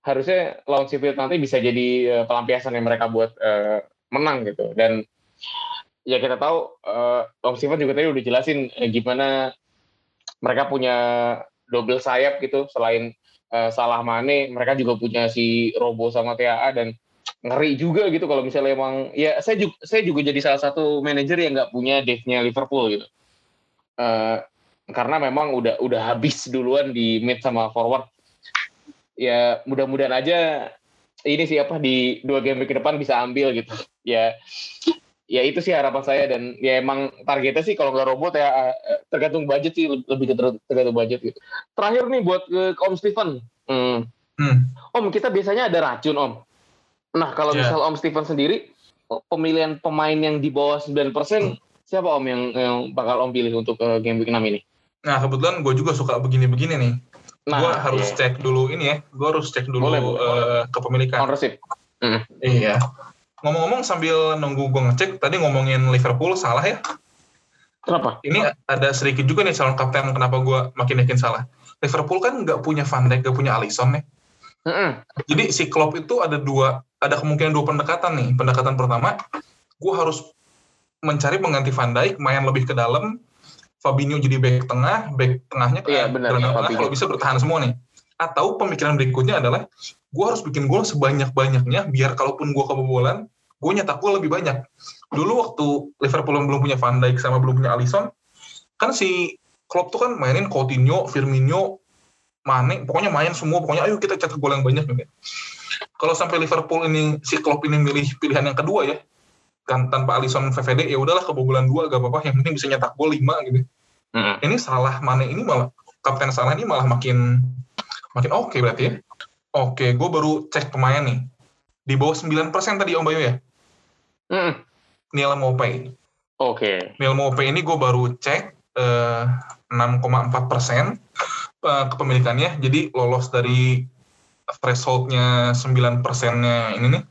Speaker 1: harusnya lawan Sheffield nanti bisa jadi eh, pelampiasan yang mereka buat eh, menang gitu. Dan ya kita tahu eh, Om Steven juga tadi udah jelasin eh, gimana mereka punya double sayap gitu selain eh, Salah Mane mereka juga punya si Robo sama TAA dan ngeri juga gitu kalau misalnya emang ya saya juga saya juga jadi salah satu manajer yang nggak punya depth-nya Liverpool gitu. Eh, karena memang udah udah habis duluan di mid sama forward. Ya mudah-mudahan aja ini sih apa di dua game ke depan bisa ambil gitu. Ya ya itu sih harapan saya dan ya emang targetnya sih kalau nggak robot ya eh, tergantung budget sih lebih ke ter- tergantung budget gitu terakhir nih buat ke Om Steven Hmm.
Speaker 2: Hmm.
Speaker 1: Om kita biasanya ada racun Om nah kalau
Speaker 2: Ya.
Speaker 1: misal Om Steven sendiri pemilihan pemain yang di bawah 9% siapa Om yang, yang bakal Om pilih untuk eh, game week 6 ini
Speaker 2: Nah kebetulan gue juga suka begini-begini nih.
Speaker 1: nah
Speaker 2: gue harus
Speaker 1: iya.
Speaker 2: cek dulu ini ya. Gue harus cek dulu
Speaker 1: Boleh, boleh.
Speaker 2: eh, kepemilikan.
Speaker 1: ownership
Speaker 2: Iya. Ngomong-ngomong sambil nunggu gue ngecek, tadi ngomongin Liverpool salah ya.
Speaker 1: kenapa
Speaker 2: Ini ada sedikit juga nih calon kapten kenapa gue makin yakin salah. Liverpool kan nggak punya Van Dijk, nggak punya Alisson nih.
Speaker 1: Mm-mm.
Speaker 2: Jadi si Klopp itu ada dua, ada kemungkinan dua pendekatan nih. Pendekatan pertama, gue harus mencari pengganti Van Dijk, main lebih ke dalam, Fabinho jadi back tengah, back tengahnya ke
Speaker 1: Iya, benar,
Speaker 2: tengah, kalau bisa bertahan semua nih. Atau pemikiran berikutnya adalah, gue harus bikin gol sebanyak-banyaknya, biar kalaupun gue kebobolan, gue nyetak gol lebih banyak. Dulu waktu Liverpool belum punya Van Dijk sama belum punya Alisson, kan si Klopp tuh kan mainin Coutinho, Firmino, Mane, pokoknya main semua, pokoknya ayo kita cetak gol yang banyak gitu. Kalau sampai Liverpool ini si Klopp ini milih pilihan yang kedua ya, kan tanpa Alisson VVD ya udahlah kebobolan dua gak apa-apa, yang penting bisa nyetak gol lima gitu.
Speaker 1: Mm-mm.
Speaker 2: Ini salah Mane ini malah kapten salah ini malah makin makin oke berarti ya. Oke, gue baru cek pemain nih. Di bawah 9% tadi Om Bayu ya.
Speaker 1: Mm-mm.
Speaker 2: Neil Mopay.
Speaker 1: Oke.
Speaker 2: Neil Mopay ini gue baru cek eh, 6,4 persen eh, kepemilikannya. Jadi lolos dari thresholdnya 9 persennya ini nih.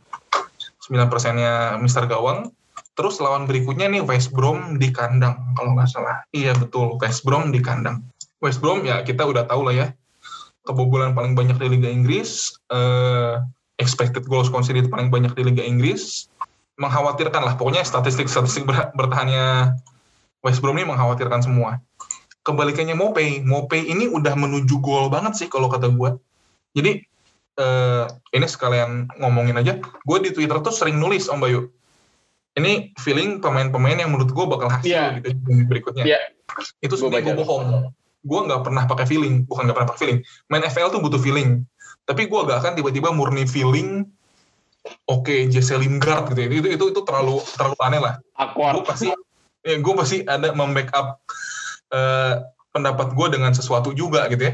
Speaker 2: 9 persennya Mister Gawang. Terus lawan berikutnya nih West Brom di kandang kalau nggak salah. Iya betul West Brom di kandang. West Brom ya kita udah tahu lah ya kebobolan paling banyak di Liga Inggris, eh, expected goals conceded paling banyak di Liga Inggris, mengkhawatirkan lah. Pokoknya statistik-statistik ber- bertahannya West Brom ini mengkhawatirkan semua. Kebalikannya Mopey, Mopey ini udah menuju gol banget sih kalau kata gue. Jadi uh, ini sekalian ngomongin aja. Gue di Twitter tuh sering nulis Om Bayu. Ini feeling pemain-pemain yang menurut gue bakal hasil yeah. gitu berikutnya. Yeah. Itu sebenarnya gue bohong. Gue nggak pernah pakai feeling, bukan nggak pernah pakai feeling. Main FL tuh butuh feeling. Tapi gue gak akan tiba-tiba murni feeling oke okay, Jesse Lingard gitu ya. itu itu itu terlalu terlalu aneh lah gue pasti ya gue pasti ada membackup uh, pendapat gue dengan sesuatu juga gitu ya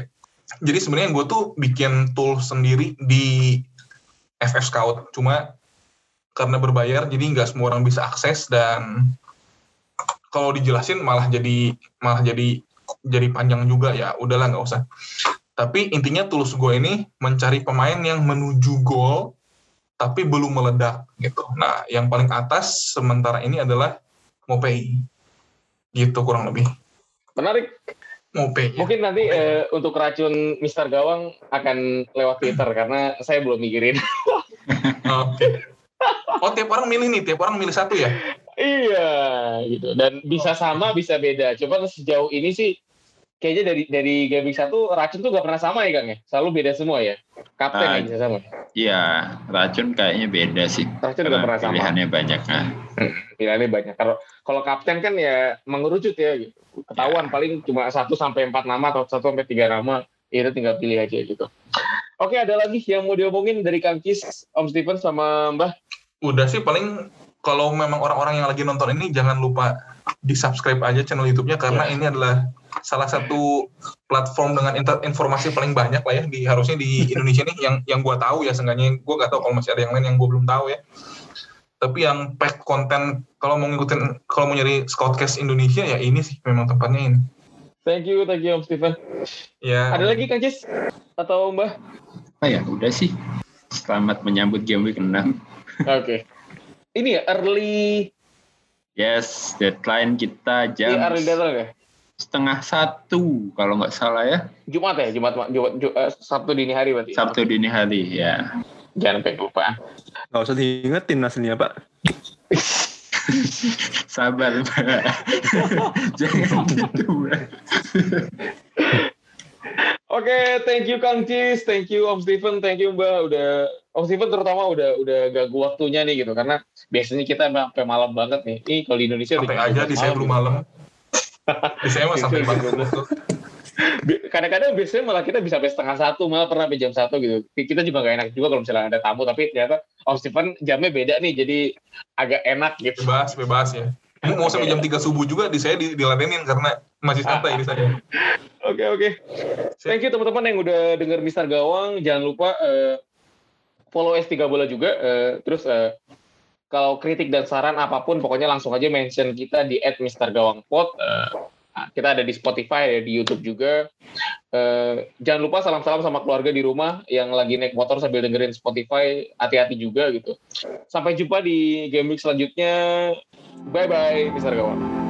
Speaker 2: jadi sebenarnya gue tuh bikin tool sendiri di FF Scout cuma karena berbayar jadi nggak semua orang bisa akses dan kalau dijelasin malah jadi malah jadi jadi panjang juga ya udahlah nggak usah tapi intinya tools gue ini mencari pemain yang menuju gol tapi belum meledak gitu. Nah, yang paling atas sementara ini adalah Mopay. Gitu kurang lebih.
Speaker 1: Menarik.
Speaker 2: Mopay.
Speaker 1: Ya. Mungkin nanti uh, untuk racun Mister Gawang akan lewat Twitter karena saya belum mikirin.
Speaker 2: Oke. okay. Oh, tiap orang milih nih, tiap orang milih satu ya?
Speaker 1: Iya, gitu. Dan bisa sama, bisa beda. Coba sejauh ini sih kayaknya dari dari gaming satu racun tuh gak pernah sama ya Kang ya? Selalu beda semua ya? Kapten uh, yang bisa sama?
Speaker 3: Iya, racun kayaknya beda sih.
Speaker 1: Racun gak pernah sama.
Speaker 3: Pilihannya banyak kan.
Speaker 1: pilihannya banyak. Kalau kalau kapten kan ya mengerucut ya. Gitu. Ketahuan ya. paling cuma satu sampai empat nama atau satu sampai tiga nama. Itu tinggal pilih aja gitu. Oke, ada lagi yang mau diomongin dari Kang Kis, Om Steven sama Mbah?
Speaker 2: Udah sih paling kalau memang orang-orang yang lagi nonton ini jangan lupa di subscribe aja channel YouTube-nya karena yeah. ini adalah salah satu platform dengan informasi paling banyak lah ya di harusnya di Indonesia nih yang yang gue tahu ya seenggaknya. Gue gak tahu kalau masih ada yang lain yang gue belum tahu ya. Tapi yang pack konten kalau mau ngikutin kalau mau nyari Scoutcast Indonesia ya ini sih memang tempatnya ini.
Speaker 1: Thank you thank you Om Steven.
Speaker 2: Ya.
Speaker 1: Ada lagi Kang Cis atau Mbah?
Speaker 3: Oh ya udah sih. Selamat menyambut game week 6 oke.
Speaker 1: okay. Ini ya early
Speaker 3: Yes, deadline kita jam.
Speaker 1: Iya, early deadline ya?
Speaker 3: setengah satu kalau nggak salah ya.
Speaker 1: Jumat ya, Jumat, Jumat, Jumat uh, Sabtu dini hari berarti.
Speaker 3: Sabtu dini hari ya.
Speaker 1: Jangan sampai lupa.
Speaker 4: Nggak usah diingetin aslinya Pak.
Speaker 3: Sabar Pak. Jangan gitu.
Speaker 1: Oke, okay, thank you Kang Cis, thank you Om Steven, thank you Mbak. Udah Om Steven terutama udah udah ganggu waktunya nih gitu karena biasanya kita sampai malam banget nih. Ini kalau di Indonesia
Speaker 2: sampai aja di saya belum malam. Biasanya mah sampai banget
Speaker 1: Kadang-kadang biasanya malah kita bisa sampai setengah satu, malah pernah sampai jam satu gitu. Kita juga gak enak juga kalau misalnya ada tamu, tapi ternyata Om Steven jamnya beda nih, jadi agak enak gitu.
Speaker 2: Bebas, bebas ya. Mau sampai jam 3 subuh juga di saya diladenin karena masih santai di saya.
Speaker 1: Oke, oke. Thank you teman-teman yang udah denger Mister Gawang. Jangan lupa uh, follow S3 Bola juga. Uh, terus uh, kalau kritik dan saran apa pun pokoknya langsung aja mention kita di @mistergawangpod uh, kita ada di Spotify ada di YouTube juga. Uh, jangan lupa salam-salam sama keluarga di rumah yang lagi naik motor sambil dengerin Spotify. Hati-hati juga gitu. Sampai jumpa di game week selanjutnya. Bye bye Mister Gawang